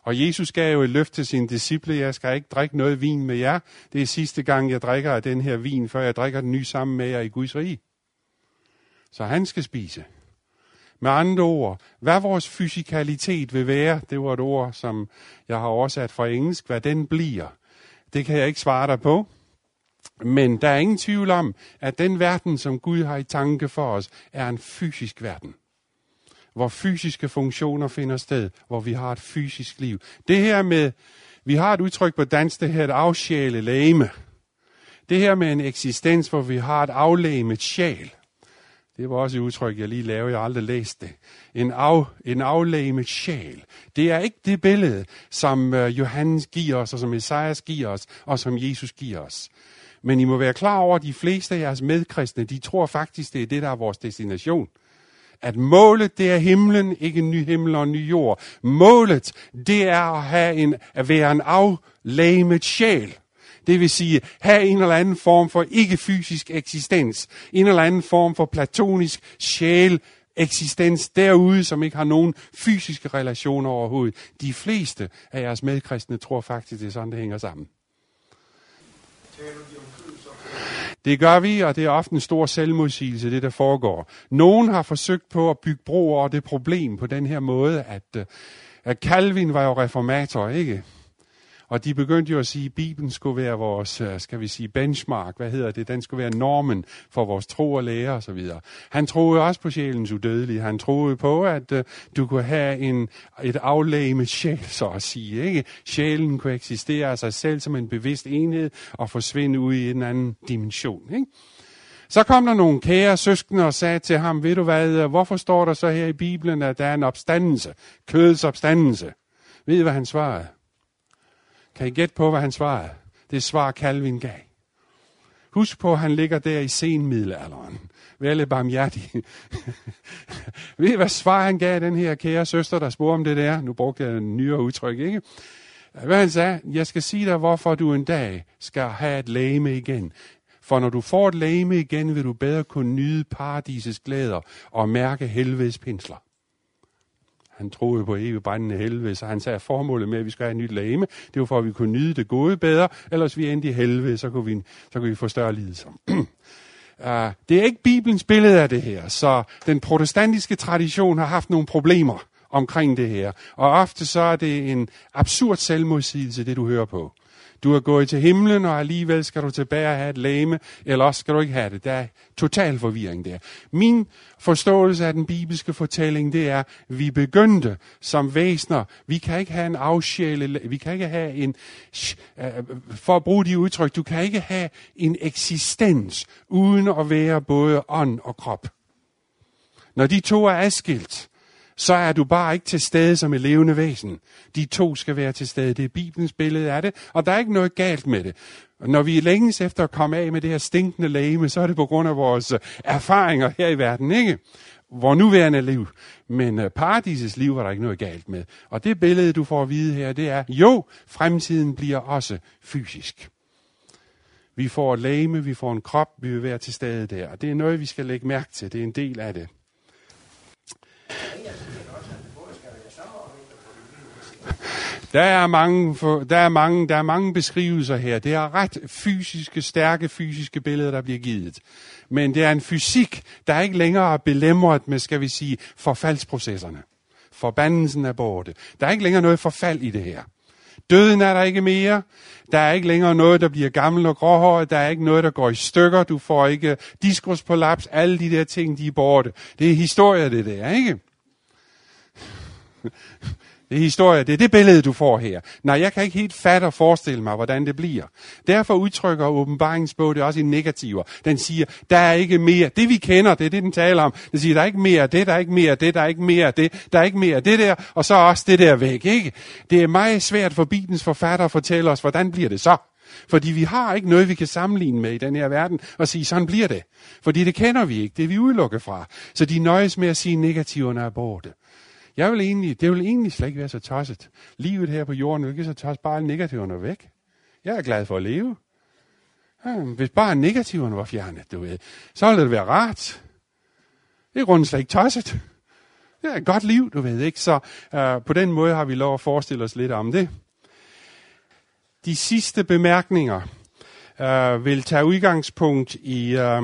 Og Jesus gav jo et løft til sine disciple, jeg skal ikke drikke noget vin med jer. Det er sidste gang, jeg drikker af den her vin, før jeg drikker den ny sammen med jer i Guds rige. Så han skal spise. Med andre ord, hvad vores fysikalitet vil være, det var et ord, som jeg har oversat fra engelsk, hvad den bliver, det kan jeg ikke svare dig på. Men der er ingen tvivl om, at den verden, som Gud har i tanke for os, er en fysisk verden. Hvor fysiske funktioner finder sted, hvor vi har et fysisk liv. Det her med, vi har et udtryk på dansk, det her et afsjæle læme. Det her med en eksistens, hvor vi har et aflæmet sjæl. Det var også et udtryk, jeg lige lavede. Jeg har aldrig læst det. En, af, en aflæmet sjæl. Det er ikke det billede, som øh, Johannes giver os, og som Esajas giver os, og som Jesus giver os. Men I må være klar over, at de fleste af jeres medkristne, de tror faktisk, det er det, der er vores destination. At målet, det er himlen, ikke en ny himmel og en ny jord. Målet, det er at, have en, at være en aflæmet sjæl. Det vil sige, have en eller anden form for ikke-fysisk eksistens. En eller anden form for platonisk sjæl eksistens derude, som ikke har nogen fysiske relationer overhovedet. De fleste af jeres medkristne tror faktisk, det er sådan, det hænger sammen. Det gør vi, og det er ofte en stor selvmodsigelse, det der foregår. Nogen har forsøgt på at bygge bro over det problem på den her måde, at, øh, at Calvin var jo reformator, ikke? Og de begyndte jo at sige, at Bibelen skulle være vores, øh, skal vi sige, benchmark. Hvad hedder det? Den skulle være normen for vores tro og lære osv. Han troede også på sjælens udødelige. Han troede på, at uh, du kunne have en, et aflæme sjæl, så at sige. Ikke? Sjælen kunne eksistere af sig selv som en bevidst enhed og forsvinde ud i en anden dimension. Ikke? Så kom der nogle kære søskende og sagde til ham, ved du hvad, øh, hvorfor står der så her i Bibelen, at der er en opstandelse, kødets opstandelse? Ved I, hvad han svarede? Kan I gætte på, hvad han svarede? Det svar Calvin gav. Husk på, at han ligger der i senmiddelalderen. Vær barmhjertig. Ved I, hvad svar han gav den her kære søster, der spurgte om det der? Nu brugte jeg en nyere udtryk, ikke? Hvad han sagde, jeg skal sige dig, hvorfor du en dag skal have et læme igen. For når du får et læme igen, vil du bedre kunne nyde paradisets glæder og mærke helvedes pinsler. Han troede på evig brændende helvede, så han sagde, at formålet med, at vi skal have et nyt lame, det var for, at vi kunne nyde det gode bedre, ellers vi endte i helvede, så kunne vi, så kunne vi få større lidelser. Uh, det er ikke Bibelens billede af det her, så den protestantiske tradition har haft nogle problemer omkring det her. Og ofte så er det en absurd selvmodsigelse, det du hører på. Du er gået til himlen, og alligevel skal du tilbage og have et læme, eller også skal du ikke have det. Der er total forvirring der. Min forståelse af den bibelske fortælling, det er, at vi begyndte som væsner. Vi kan ikke have en afsjæle, vi kan ikke have en, øh, for at bruge de udtryk, du kan ikke have en eksistens, uden at være både ånd og krop. Når de to er adskilt, så er du bare ikke til stede som et levende væsen. De to skal være til stede. Det er Bibelens billede af det, og der er ikke noget galt med det. Når vi længes efter at komme af med det her stinkende læme, så er det på grund af vores øh, erfaringer her i verden, ikke? Hvor nuværende liv. Men uh, paradisets liv var der ikke noget galt med. Og det billede, du får at vide her, det er, jo, fremtiden bliver også fysisk. Vi får et læme, vi får en krop, vi vil være til stede der. Og det er noget, vi skal lægge mærke til. Det er en del af det. Der er, mange, der, er mange, der er mange beskrivelser her. Det er ret fysiske, stærke fysiske billeder, der bliver givet. Men det er en fysik, der ikke længere er belemret med, skal vi sige, forfaldsprocesserne. Forbandelsen er borte. Der er ikke længere noget forfald i det her. Døden er der ikke mere. Der er ikke længere noget, der bliver gammel og gråhåret. Der er ikke noget, der går i stykker. Du får ikke diskusprolaps. Alle de der ting, de er borte. Det er historie, det der, ikke? Det er historie, det er det billede, du får her. Nej, jeg kan ikke helt fatte og forestille mig, hvordan det bliver. Derfor udtrykker åbenbaringsbog det også i negativer. Den siger, der er ikke mere. Det vi kender, det er det, den taler om. Den siger, der er ikke mere det, der er ikke mere det, der er ikke mere det, der er ikke mere det der, og så også det der væk, ikke? Det er meget svært for Bibelens forfatter at fortælle os, hvordan bliver det så? Fordi vi har ikke noget, vi kan sammenligne med i den her verden, og sige, sådan bliver det. Fordi det kender vi ikke, det er vi udelukket fra. Så de nøjes med at sige, negativerne er borte. Jeg vil egentlig, det vil egentlig slet ikke være så tosset. Livet her på jorden er ikke så tosset, bare negativerne væk. Jeg er glad for at leve. Ja, hvis bare negativerne var fjernet, du ved, så ville det være rart. Det er rundt slet ikke tosset. Det er et godt liv, du ved ikke. Så øh, på den måde har vi lov at forestille os lidt om det. De sidste bemærkninger øh, vil tage udgangspunkt i... øh,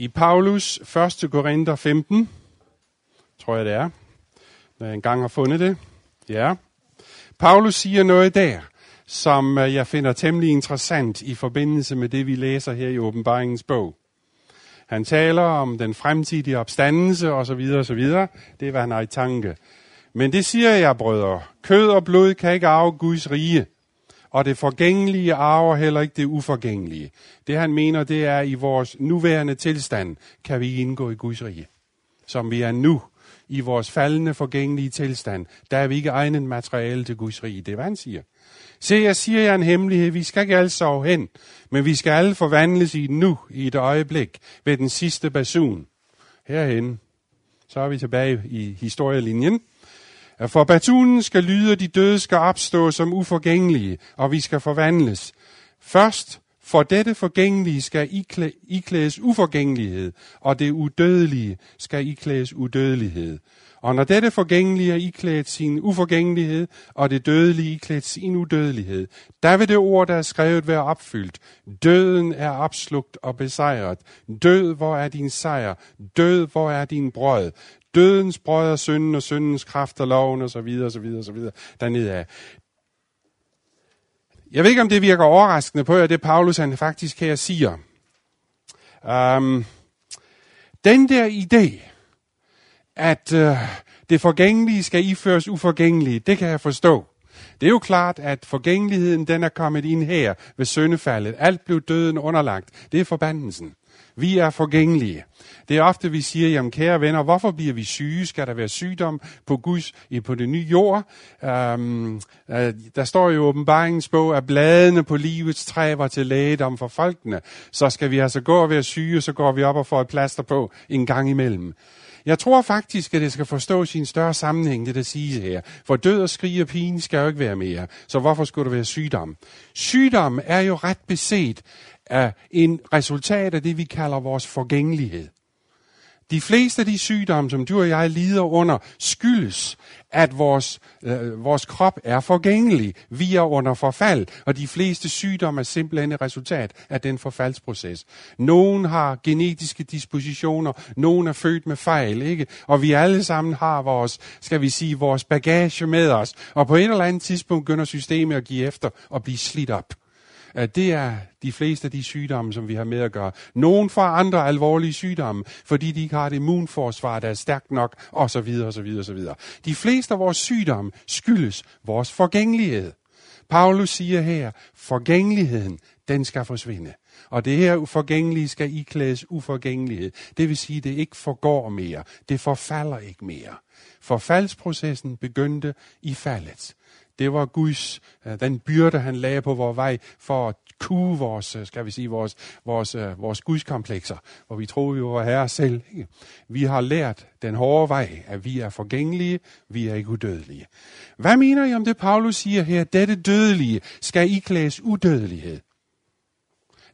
I Paulus 1. Korinther 15, tror jeg det er, når jeg engang har fundet det. Ja. Paulus siger noget der, som øh, jeg finder temmelig interessant i forbindelse med det, vi læser her i åbenbaringens bog. Han taler om den fremtidige opstandelse osv. osv. Det er, hvad han har i tanke. Men det siger jeg, brødre. Kød og blod kan ikke arve Guds rige. Og det forgængelige arver heller ikke det uforgængelige. Det han mener, det er, at i vores nuværende tilstand kan vi indgå i Guds rige. Som vi er nu i vores faldende forgængelige tilstand, der er vi ikke egnet materiale til Guds rige. Det er, hvad han siger. Se, jeg siger jer en hemmelighed. Vi skal ikke alle sove hen, men vi skal alle forvandles i nu, i et øjeblik, ved den sidste basun. Herhen. Så er vi tilbage i historielinjen. For batunen skal lyde, og de døde skal opstå som uforgængelige, og vi skal forvandles. Først for dette forgængelige skal iklæ, iklædes uforgængelighed, og det udødelige skal iklædes udødelighed. Og når dette forgængelige er iklædt sin uforgængelighed, og det dødelige iklædt sin udødelighed, der vil det ord, der er skrevet, være opfyldt. Døden er opslugt og besejret. Død, hvor er din sejr? Død, hvor er din brød? Dødens brød og synden, og syndens kraft og loven, og så videre, og så videre, og så videre, dernede af. Jeg ved ikke, om det virker overraskende på jer, det Paulus han faktisk her siger. Um, den der idé, at uh, det forgængelige skal iføres uforgængelige, det kan jeg forstå. Det er jo klart, at forgængeligheden den er kommet ind her ved søndefaldet. Alt blev døden underlagt. Det er forbandelsen. Vi er forgængelige. Det er ofte, vi siger, jamen kære venner, hvorfor bliver vi syge? Skal der være sygdom på Guds, på det nye jord? Øhm, øh, der står jo i åbenbaringens bog, at bladene på livets træ var til lægedom for folkene. Så skal vi altså gå og være syge, så går vi op og får et plaster på en gang imellem. Jeg tror faktisk, at det skal forstå sin større sammenhæng, det der siges her. For død og skrig og pine skal jo ikke være mere. Så hvorfor skulle der være sygdom? Sygdom er jo ret beset er en resultat af det, vi kalder vores forgængelighed. De fleste af de sygdomme, som du og jeg lider under, skyldes, at vores, øh, vores krop er forgængelig. Vi er under forfald, og de fleste sygdomme er simpelthen et resultat af den forfaldsproces. Nogen har genetiske dispositioner, nogen er født med fejl, ikke? Og vi alle sammen har vores, skal vi sige, vores bagage med os. Og på et eller andet tidspunkt begynder systemet at give efter og blive slidt op. Det er de fleste af de sygdomme, som vi har med at gøre. Nogen får andre alvorlige sygdomme, fordi de ikke har et immunforsvar, der er stærkt nok, osv. osv. osv. De fleste af vores sygdomme skyldes vores forgængelighed. Paulus siger her, forgængeligheden, den skal forsvinde. Og det her uforgængelige skal iklædes uforgængelighed. Det vil sige, det ikke forgår mere. Det forfalder ikke mere. Forfaldsprocessen begyndte i faldet. Det var Guds, øh, den byrde, han lagde på vores vej for at kue vores, øh, skal vi sige, vores, vores, øh, vores gudskomplekser, hvor vi troede, vi var herre selv. Vi har lært den hårde vej, at vi er forgængelige, vi er ikke udødelige. Hvad mener I om det, Paulus siger her? Dette dødelige skal iklædes udødelighed.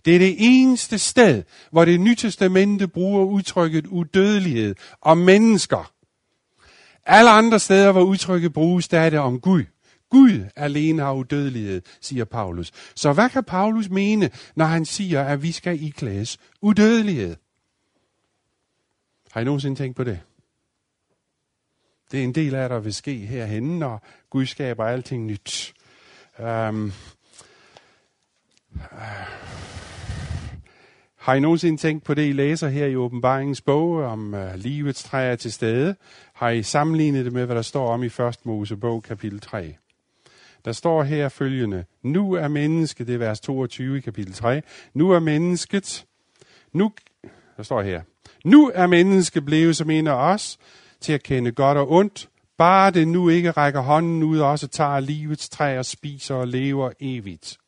Det er det eneste sted, hvor det nye testamente bruger udtrykket udødelighed om mennesker. Alle andre steder, hvor udtrykket bruges, der er det om Gud. Gud alene har udødelighed, siger Paulus. Så hvad kan Paulus mene, når han siger, at vi skal iklædes udødelighed? Har I nogensinde tænkt på det? Det er en del af, der vil ske herhenne, når Gud skaber alting nyt. Um, uh, har I nogensinde tænkt på det, I læser her i åbenbaringens bog, om uh, livets træ er til stede? Har I sammenlignet det med, hvad der står om i 1. Mosebog, kapitel 3? Der står her følgende. Nu er mennesket, det er vers 22 i kapitel 3. Nu er mennesket, nu, der står her. Nu er mennesket blevet som en af os til at kende godt og ondt. Bare det nu ikke rækker hånden ud og også tager livets træ og spiser og lever evigt.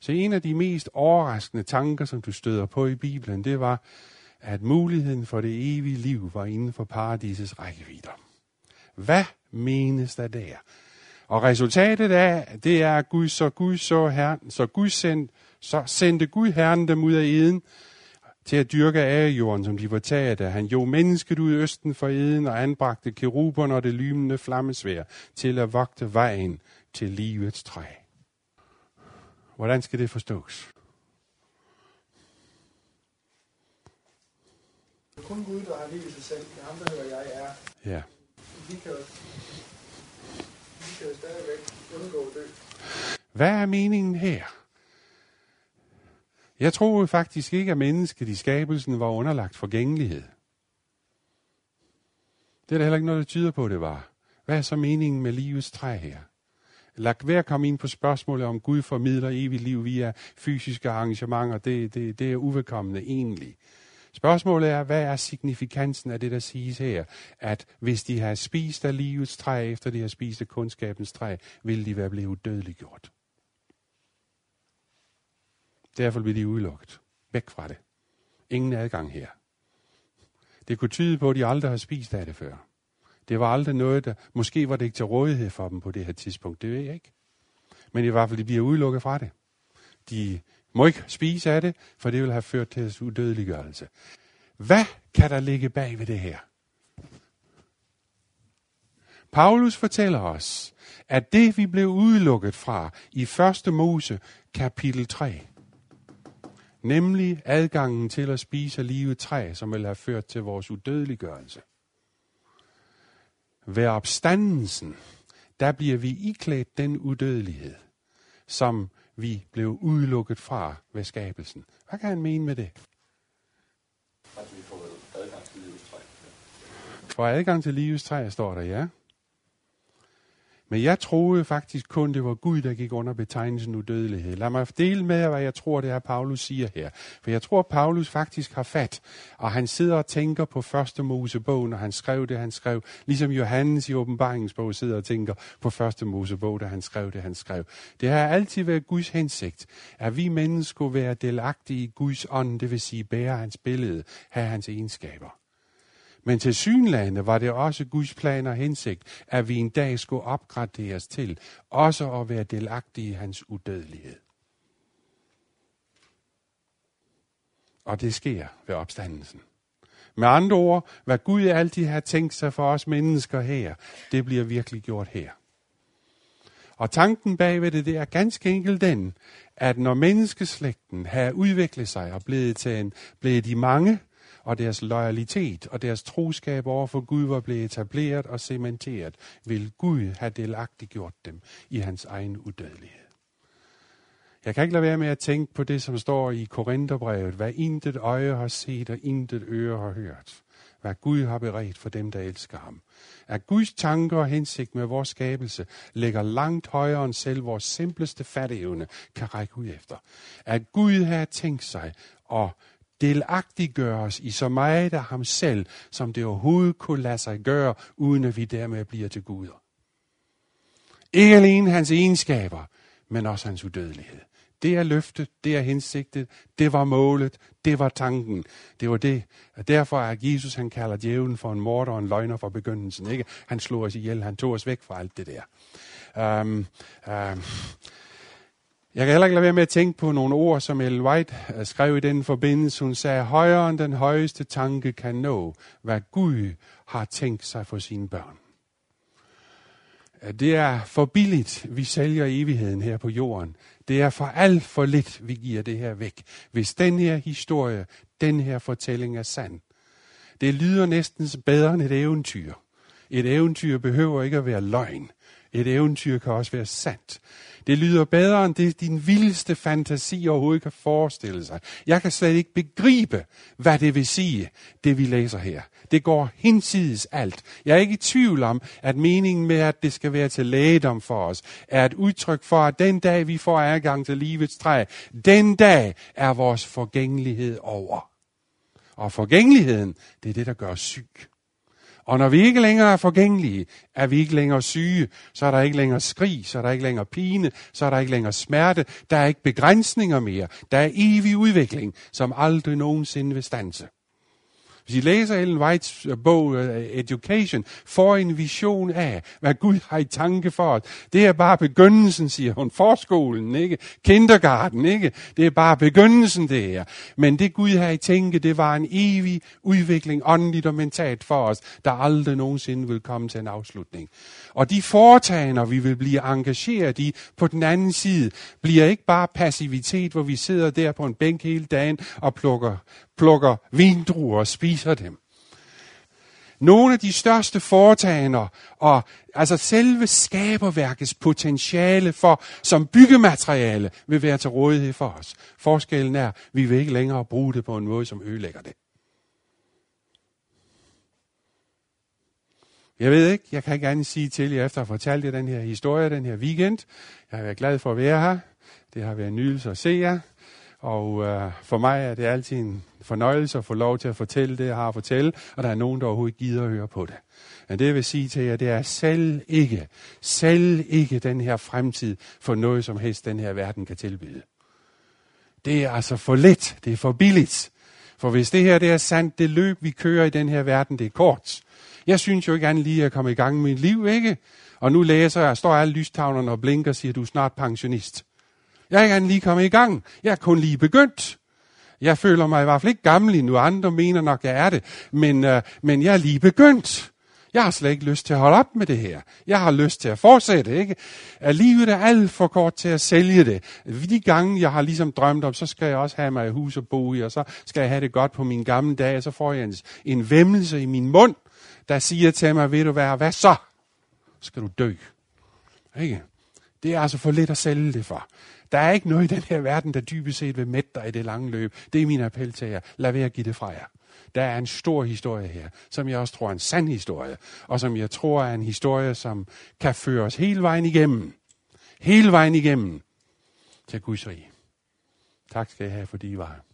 Så en af de mest overraskende tanker, som du støder på i Bibelen, det var, at muligheden for det evige liv var inden for paradisets rækkevidder. Hvad menes der der? Og resultatet af, det er, at Gud så Gud så herren, så Gud sendte, så sendte Gud Herren dem ud af eden til at dyrke af jorden, som de var taget af. Han jo mennesket ud i østen for eden og anbragte keruberne og det lymende flammesvær til at vogte vejen til livets træ. Hvordan skal det forstås? kun Gud, der har liv i sig selv. Det ham, der hedder jeg er. Ja. Vi kan vi kan jo stadigvæk undgå at dø. Hvad er meningen her? Jeg troede faktisk ikke, at mennesket i skabelsen var underlagt forgængelighed. Det er der heller ikke noget, der tyder på, det var. Hvad er så meningen med livets træ her? Lad være komme ind på spørgsmålet om Gud formidler evigt liv via fysiske arrangementer. Det, det, det er uvedkommende egentlig. Spørgsmålet er, hvad er signifikansen af det, der siges her? At hvis de har spist af livets træ, efter de har spist af kundskabens træ, vil de være blevet dødeliggjort. Derfor bliver de udelukket. Væk fra det. Ingen adgang her. Det kunne tyde på, at de aldrig har spist af det før. Det var aldrig noget, der... Måske var det ikke til rådighed for dem på det her tidspunkt. Det ved jeg ikke. Men i hvert fald, de bliver udelukket fra det. De må ikke spise af det, for det vil have ført til udødeliggørelse. Hvad kan der ligge bag ved det her? Paulus fortæller os, at det vi blev udelukket fra i 1. Mose kapitel 3, nemlig adgangen til at spise livet træ, som vil have ført til vores udødeliggørelse. Ved opstandelsen, der bliver vi iklædt den udødelighed, som vi blev udelukket fra ved skabelsen. Hvad kan han mene med det? At vi får adgang til livets træ. For adgang til livets træ, står der, ja. Men jeg troede faktisk kun, det var Gud, der gik under betegnelsen udødelighed. Lad mig dele med jer, hvad jeg tror, det er, Paulus siger her. For jeg tror, Paulus faktisk har fat, og han sidder og tænker på første Mosebog, når han skrev det, han skrev. Ligesom Johannes i åbenbaringsbog sidder og tænker på første Mosebog, da han skrev det, han skrev. Det har altid været Guds hensigt, at vi mennesker skulle være delagtige i Guds ånd, det vil sige bære hans billede, have hans egenskaber. Men til synlande var det også Guds plan og hensigt, at vi en dag skulle opgraderes til, også at være delagtige i hans udødelighed. Og det sker ved opstandelsen. Med andre ord, hvad Gud altid har tænkt sig for os mennesker her, det bliver virkelig gjort her. Og tanken bagved det, det er ganske enkelt den, at når menneskeslægten har udviklet sig og blevet til en, blevet de mange, og deres loyalitet og deres troskab over for Gud var blevet etableret og cementeret, vil Gud have delagtiggjort dem i hans egen udødelighed. Jeg kan ikke lade være med at tænke på det, som står i Korintherbrevet, hvad intet øje har set og intet øre har hørt. Hvad Gud har beredt for dem, der elsker ham. At Guds tanker og hensigt med vores skabelse ligger langt højere end selv vores simpleste fatteevne kan række ud efter. At Gud har tænkt sig at delagtiggøres i så meget af ham selv, som det overhovedet kunne lade sig gøre, uden at vi dermed bliver til guder. Ikke alene hans egenskaber, men også hans udødelighed. Det er løftet, det er hensigtet, det var målet, det var tanken. Det var det. Og derfor er Jesus, han kalder djævlen for en morder og en løgner fra begyndelsen. Ikke? Han slog os ihjel, han tog os væk fra alt det der. Um, um, jeg kan heller ikke lade være med at tænke på nogle ord, som Ellen White skrev i den forbindelse. Hun sagde, højere end den højeste tanke kan nå, hvad Gud har tænkt sig for sine børn. Det er for billigt, vi sælger evigheden her på jorden. Det er for alt for lidt, vi giver det her væk. Hvis den her historie, den her fortælling er sand. Det lyder næsten bedre end et eventyr. Et eventyr behøver ikke at være løgn. Et eventyr kan også være sandt. Det lyder bedre end det, din vildeste fantasi overhovedet kan forestille sig. Jeg kan slet ikke begribe, hvad det vil sige, det vi læser her. Det går hinsides alt. Jeg er ikke i tvivl om, at meningen med, at det skal være til lægedom for os, er et udtryk for, at den dag, vi får adgang til livets træ, den dag er vores forgængelighed over. Og forgængeligheden, det er det, der gør os syg. Og når vi ikke længere er forgængelige, er vi ikke længere syge, så er der ikke længere skrig, så er der ikke længere pine, så er der ikke længere smerte, der er ikke begrænsninger mere, der er evig udvikling, som aldrig nogensinde vil stanse. Hvis I læser Ellen Whites øh, bog øh, Education, får en vision af, hvad Gud har i tanke for os. Det er bare begyndelsen, siger hun. Forskolen, ikke? Kindergarten, ikke? Det er bare begyndelsen, det her. Men det Gud har i tænke, det var en evig udvikling, åndeligt og mentalt for os, der aldrig nogensinde vil komme til en afslutning. Og de foretagender, vi vil blive engageret i på den anden side, bliver ikke bare passivitet, hvor vi sidder der på en bænk hele dagen og plukker plukker vindruer og spiser dem. Nogle af de største foretagender og altså selve skaberværkets potentiale for som byggemateriale vil være til rådighed for os. Forskellen er, at vi vil ikke længere bruge det på en måde, som ødelægger det. Jeg ved ikke, jeg kan ikke andet sige til jer, efter at have fortalt jer den her historie, den her weekend. Jeg har været glad for at være her. Det har været en nydelse at se jer. Og øh, for mig er det altid en fornøjelse at få lov til at fortælle det, jeg har at fortælle, og der er nogen, der overhovedet gider at høre på det. Men det jeg vil sige til jer, det er selv ikke, selv ikke den her fremtid for noget som helst, den her verden kan tilbyde. Det er altså for let, det er for billigt. For hvis det her det er sandt, det løb, vi kører i den her verden, det er kort. Jeg synes jo ikke andet lige at komme i gang med mit liv, ikke? Og nu læser jeg, står alle lystavlerne og blinker og siger, du er snart pensionist. Jeg er ikke lige kommet i gang. Jeg er kun lige begyndt. Jeg føler mig i hvert fald ikke gammel endnu. Andre mener nok, jeg er det. Men, øh, men jeg er lige begyndt. Jeg har slet ikke lyst til at holde op med det her. Jeg har lyst til at fortsætte, ikke? At livet er alt for kort til at sælge det. De gange, jeg har ligesom drømt om, så skal jeg også have mig et hus at bo i, og så skal jeg have det godt på min gamle dage, og så får jeg en, en vemmelse i min mund, der siger til mig, ved du hvad, hvad så? Skal du dø. Ikke? Det er altså for lidt at sælge det for. Der er ikke noget i den her verden, der dybest set vil mætte dig i det lange løb. Det er min appel til jer. Lad være at give det fra jer. Der er en stor historie her, som jeg også tror er en sand historie, og som jeg tror er en historie, som kan føre os hele vejen igennem. Hele vejen igennem til Guds rige. Tak skal I have, fordi I var her.